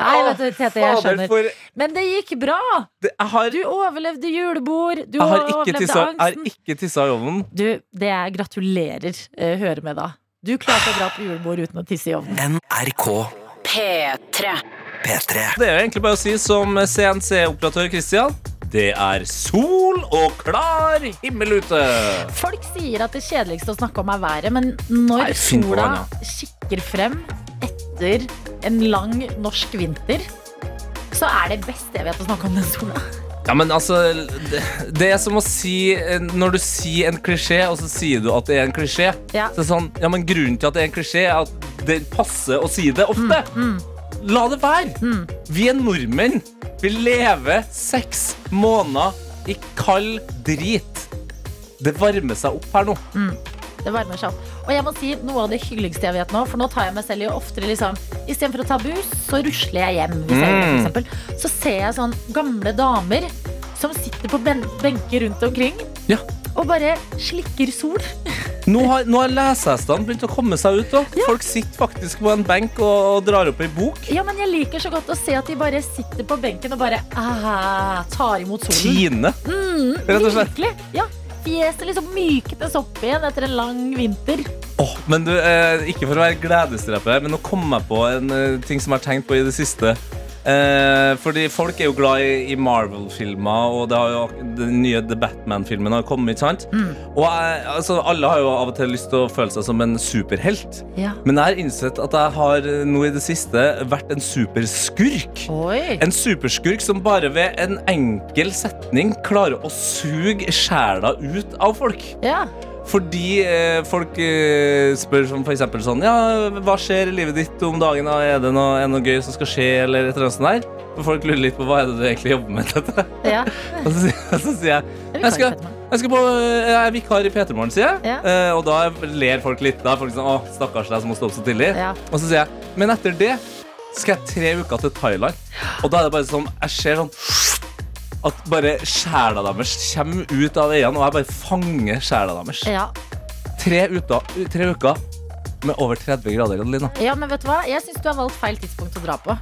Nei, vet du, Tete, jeg skjønner. for Men det gikk bra! det, jeg, har, Du overlevde julebord. Du jeg, har ikke overlevde tissa, jeg har ikke tissa i ovnen. Du, det jeg gratulerer uh, hører med da. Du klarte å dra på julebord uten å tisse i ovnen. NRK P3. P3. Det er jo egentlig bare å si som CNC-operatør Christian. Det er sol og klar himmel ute. Folk sier at det kjedeligste å snakke om er været, men når Nei, sola den, noe kikker frem etter en lang norsk vinter, så er det beste jeg vet å snakke om den sola. Ja, men altså det, det er som å si Når du sier en klisjé, og så sier du at det er en klisjé. Ja. Så det er sånn, ja, men Grunnen til at det er en klisjé, er at det passer å si det ofte. La det være. Mm. Vi er nordmenn. Vi lever seks måneder i kald drit. Det varmer seg opp her nå. Det varmer seg opp. Og jeg må si noe av det hyggeligste jeg vet nå, for nå tar jeg meg selv i oftere liksom Istedenfor å ta buss, så rusler jeg hjem. Hvis jeg gjør for eksempel. Så ser jeg sånn gamle damer som sitter på ben benker rundt omkring Ja. Og bare slikker sol. Nå har, nå har lesehestene begynt å komme seg ut. Da. Folk sitter faktisk på en benk og, og drar opp ei bok. Ja, men jeg liker så godt å se at de bare sitter på benken og bare ah, tar imot solen. Tine. Mm, [LAUGHS] Rett og slett. Virkelig. Ja. Fjeset liksom myknes opp igjen etter en lang vinter. Oh, men du, eh, Ikke for å være gledesdreper, men nå kom jeg på en eh, ting som jeg har tenkt på i det siste. Eh, fordi folk er jo glad i, i Marvel-filmer, og det har jo, den nye The Batman-filmen har kommet. ikke sant? Og jeg, altså, Alle har jo av og til lyst til å føle seg som en superhelt. Ja. Men jeg har innsett at jeg har eh, nå i det siste vært en superskurk. Oi. En superskurk som bare ved en enkel setning klarer å suge sjela ut av folk. Ja. Fordi eh, folk eh, spør som eksempel sånn Ja, hva skjer i livet ditt om dagen? da? Er det noe, er det noe gøy som skal skje? Eller et eller annet sånt der? For folk lurer litt på hva er det du egentlig jobber med. Dette? ja. [LAUGHS] Og så, sier- så sier jeg jeg skal, jeg, skal på, jeg er vikar i P3 Morgen, sier jeg. Ja. Eh, og da ler folk litt. Da folk sånn, å, stakkars deg som må stå opp så tidlig. Ja. Og så sier jeg Men etter det skal jeg tre uker til Thailand. Og da er det bare sånn Jeg ser sånn at bare sjela deres kommer ut av øynene, og jeg bare fanger sjela deres. Ja. Tre, tre uker med over 30 grader, Adelina. ja, men vet du hva? Jeg syns du har valgt feil tidspunkt å dra på.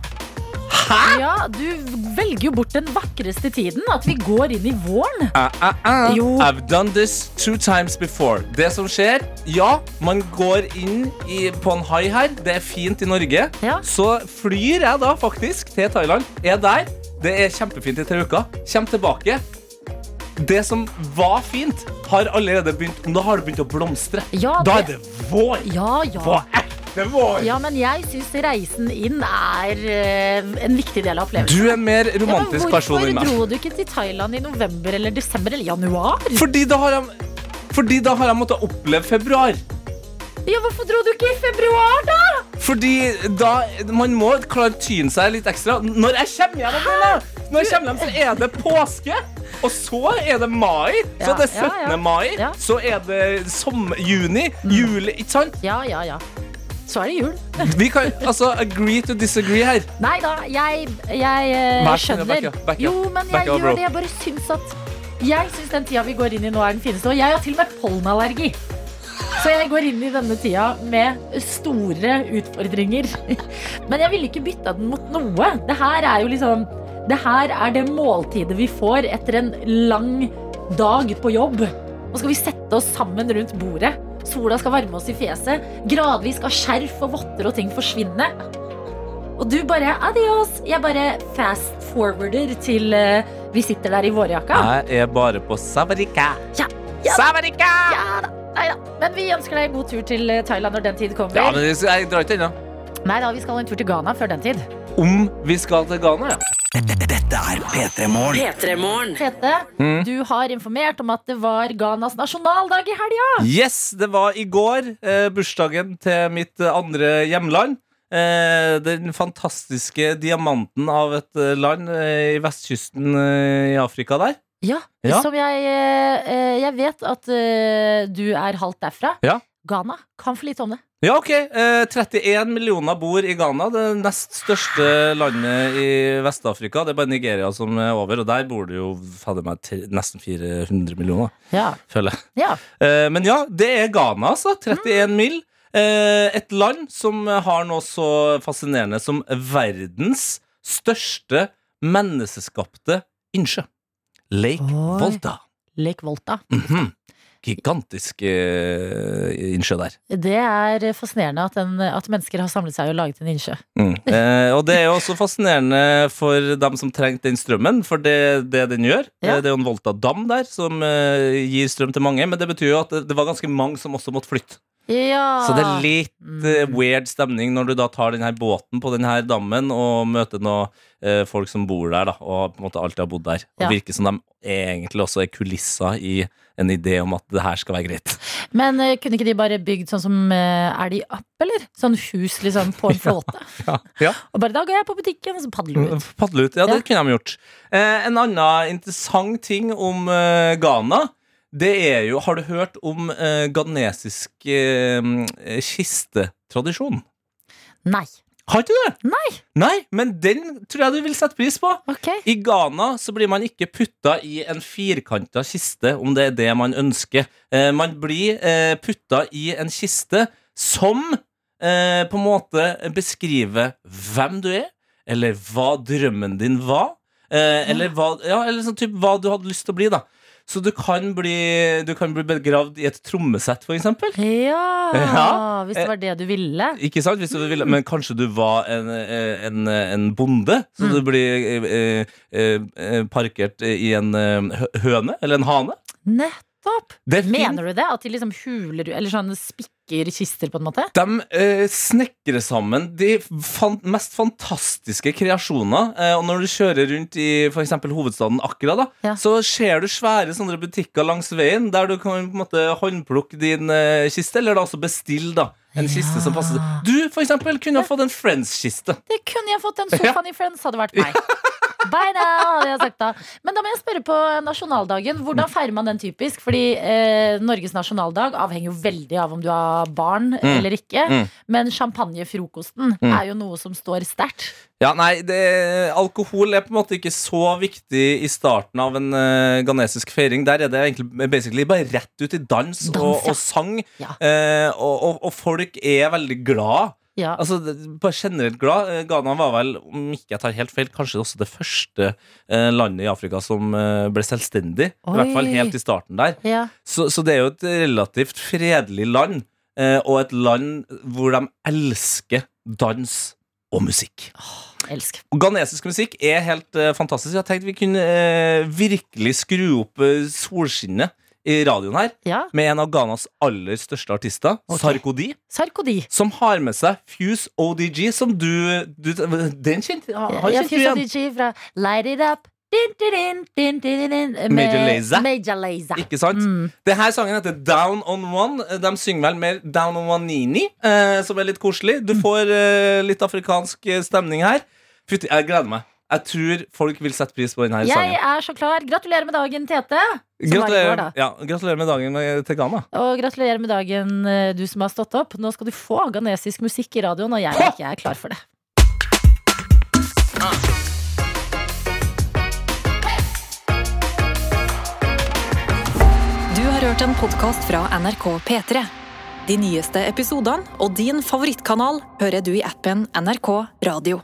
Hæ? Ja, Du velger jo bort den vakreste tiden. At vi går inn i våren. Uh, uh, uh. Jo. I've done this two times before. Det som skjer, ja, man går inn i, på en hai her. Det er fint i Norge. Ja. Så flyr jeg da faktisk til Thailand. Er der. Det er kjempefint i tre uker. Kjem tilbake. Det som var fint, har allerede begynt Nå har det begynt å blomstre. Ja, Da er det- det vår. Ja, På ja. ekte vår. Ja, men jeg syns reisen inn er uh, en viktig del av opplevelsen. Du er en mer Ja, romantisk person enn meg. Hvorfor dro du ikke til Thailand i november eller desember eller januar? Fordi da har jeg fordi da har jeg måttet oppleve februar. Ja, Hvorfor dro du ikke i februar, da? Fordi da Man må klare å tyne seg litt ekstra. Når jeg kommer hjem, Når jeg kommer hjem så er det påske. Og så er det mai. Så Ja, det er 17. ja. mai. Ja. Så er det som juni. Juli. Ikke sant? Ja, ja, ja. Så er det jul. [LAUGHS] Vi kan altså agree to disagree her. Nei da, jeg, jeg snill, skjønner. back up, back up. Jo, men jeg up, gjør det. Jeg bare syns at Jeg syns den tida vi går inn i nå, er den fineste. Og jeg har til og med pollenallergi. Så jeg går inn i denne tida med store utfordringer. Men jeg ville ikke bytta den mot noe. Det her er jo liksom Det her er det måltidet vi får etter en lang dag på jobb. Nå skal vi sette oss sammen rundt bordet. Sola skal varme oss i fjeset. Gradvis skal skjerf og votter og ting forsvinne. Og du bare adios. Jeg bare fast forwarder til uh, vi sitter der i vårjakka. Jeg er bare på Savarika. Ja, ja. Savarika! Ja da, nei da. Men vi ønsker deg god tur til eh, Thailand når den tid kommer. Ja, men jeg drar ikke ennå. Nei da, vi skal en tur til Ghana før den tid. Om vi skal til Ghana, ja. Dette er P3 Morgen. P3morgen. Tete, Mm. du har informert om at det var Ghanas nasjonaldag i helga. Yes, det var i går eh, bursdagen til mitt eh, andre hjemland. Eh, den fantastiske diamanten av et eh, land eh, i vestkysten eh, i Afrika der. Ja, Ja. som jeg eh, Jeg vet at eh, du er halvt derfra. Ja. Ghana kan for lite om det. Ja, ok. Eh, 31 millioner bor i Ghana, det nest største landet i Vest-Afrika. Det er bare Nigeria som er over, og der bor det jo fader meg tre- nesten 400 millioner, Ja. føler jeg. ja. Eh, men ja, det er Ghana, altså. 31 mil. Eh, et land som har noe så fascinerende som verdens største menneskeskapte innsjø. Lake Oi. Volta. Lake Volta. Mhm. Gigantisk eh, innsjø der. Det er fascinerende at, en, at mennesker har samlet seg og laget en innsjø. Mm. [LAUGHS] Eh, og det er jo også fascinerende for dem som trengte den strømmen, for det, det den gjør. Ja. Eh, Det er jo en Volta-dam der som eh, gir strøm til mange, men det betyr jo at det, det var ganske mange som også måtte flytte. Ja. Så det er litt eh, Mm. weird stemning når du da tar denne båten på denne dammen og møter noen eh, folk som bor der, da, og på en måte alltid har bodd der. Og Ja. virker som de egentlig også er kulisser i en idé om at det her skal være greit. Men eh, kunne ikke de bare bygd sånn som eh, Er de up, eller? Sånn hus liksom på en [LAUGHS] flåte. Ja, ja. Og bare da går jeg på butikken, og så padler du ut. Padle ut. Ja, det Ja. kunne de gjort. Eh, en annen interessant ting om eh, Ghana, det er jo Har du hørt om eh, ghanesisk eh, kistetradisjon? Nei. Har ikke du det? Nei. Nei, men den tror jeg du vil sette pris på. Okay. I Ghana så blir man ikke putta i en firkanta kiste, om det er det man ønsker. Eh, man blir eh, putta i en kiste som eh, på en måte beskriver hvem du er, eller hva drømmen din var. Eh, eller hva, ja, eller sånn typ, hva du hadde lyst til å bli, da. Så du kan bli, du kan bli begravd i et trommesett, eksempel. Ja, Ja. Hvis det var det du ville. Ikke sant? Hvis du ville, men kanskje du var en, en, en bonde, så Mm. du blir eh, eh, eh, parkert i en eh, høne eller en hane. Nettopp! Er. Mener du det? At de liksom huler Eller sånn spikker kister, på en måte? De eh, snekrer sammen de fan mest fantastiske kreasjoner. Eh, og når du kjører rundt i f.eks. hovedstaden Akra, da, Ja. så ser du svære sånne butikker langs veien der du kan på en måte håndplukke din eh, kiste, eller da også bestille da, en kiste som passer. Du for eksempel kunne ha fått en Friends-kiste. Det kunne jeg fått. Den sofaen i Friends hadde vært meg. Bye now, hadde jeg sagt da. Men da må jeg spørre på nasjonaldagen. Hvordan feirer man den typisk? Fordi eh, Norges nasjonaldag avhenger jo veldig av om du har barn eller ikke. Mm. Men champagnefrokosten er jo noe som står sterkt. Ja, nei, det, Alkohol er på en måte ikke så viktig i starten av en uh, ghanesisk feiring. Der er det egentlig bare rett ut i dans, Dans, og, og sang. Ja. Uh, og, og, og folk er veldig glad. Ja. Altså, bare generelt glad. Eh, Ghana var vel, om ikke jeg tar helt feil, kanskje også det første eh, landet i Afrika som eh, ble selvstendig. I hvert fall helt i starten der. Ja. Så, så det er jo et relativt fredelig land, eh, og et land hvor de elsker dans og musikk. Elsk. Og Ghanesisk musikk er helt uh, fantastisk. Jeg tenkte vi kunne uh, virkelig skru opp uh, solskinnet i radioen her Ja. med en av Ghanas aller største artister, okay. Sarkodi, Sarkodi. som har med seg Fuse ODG, som du, du Den kjente har Ja, kjent du Fuse igjen? DJ fra Light It Up. Din, din, din, din, din, din, Major Lazer. Major Lazer. Ikke sant? Mm. Denne sangen heter Down on One. De synger vel mer Down on One Nini, eh, som er litt koselig. Du får eh, litt afrikansk eh, stemning her. Fytti, jeg gleder meg. Jeg tror folk vil sette pris på denne Jeg sangen. er så klar. Gratulerer med dagen, Tete. Gratulerer, da. ja, gratulerer med dagen med, til Ghana. Og gratulerer med dagen, eh, du som har stått opp. Nå skal du få ghanesisk musikk i radioen, og jeg ikke er klar for det. Du har hørt en podkast fra NRK P3. De nyeste episodene og din favorittkanal hører du i appen NRK Radio.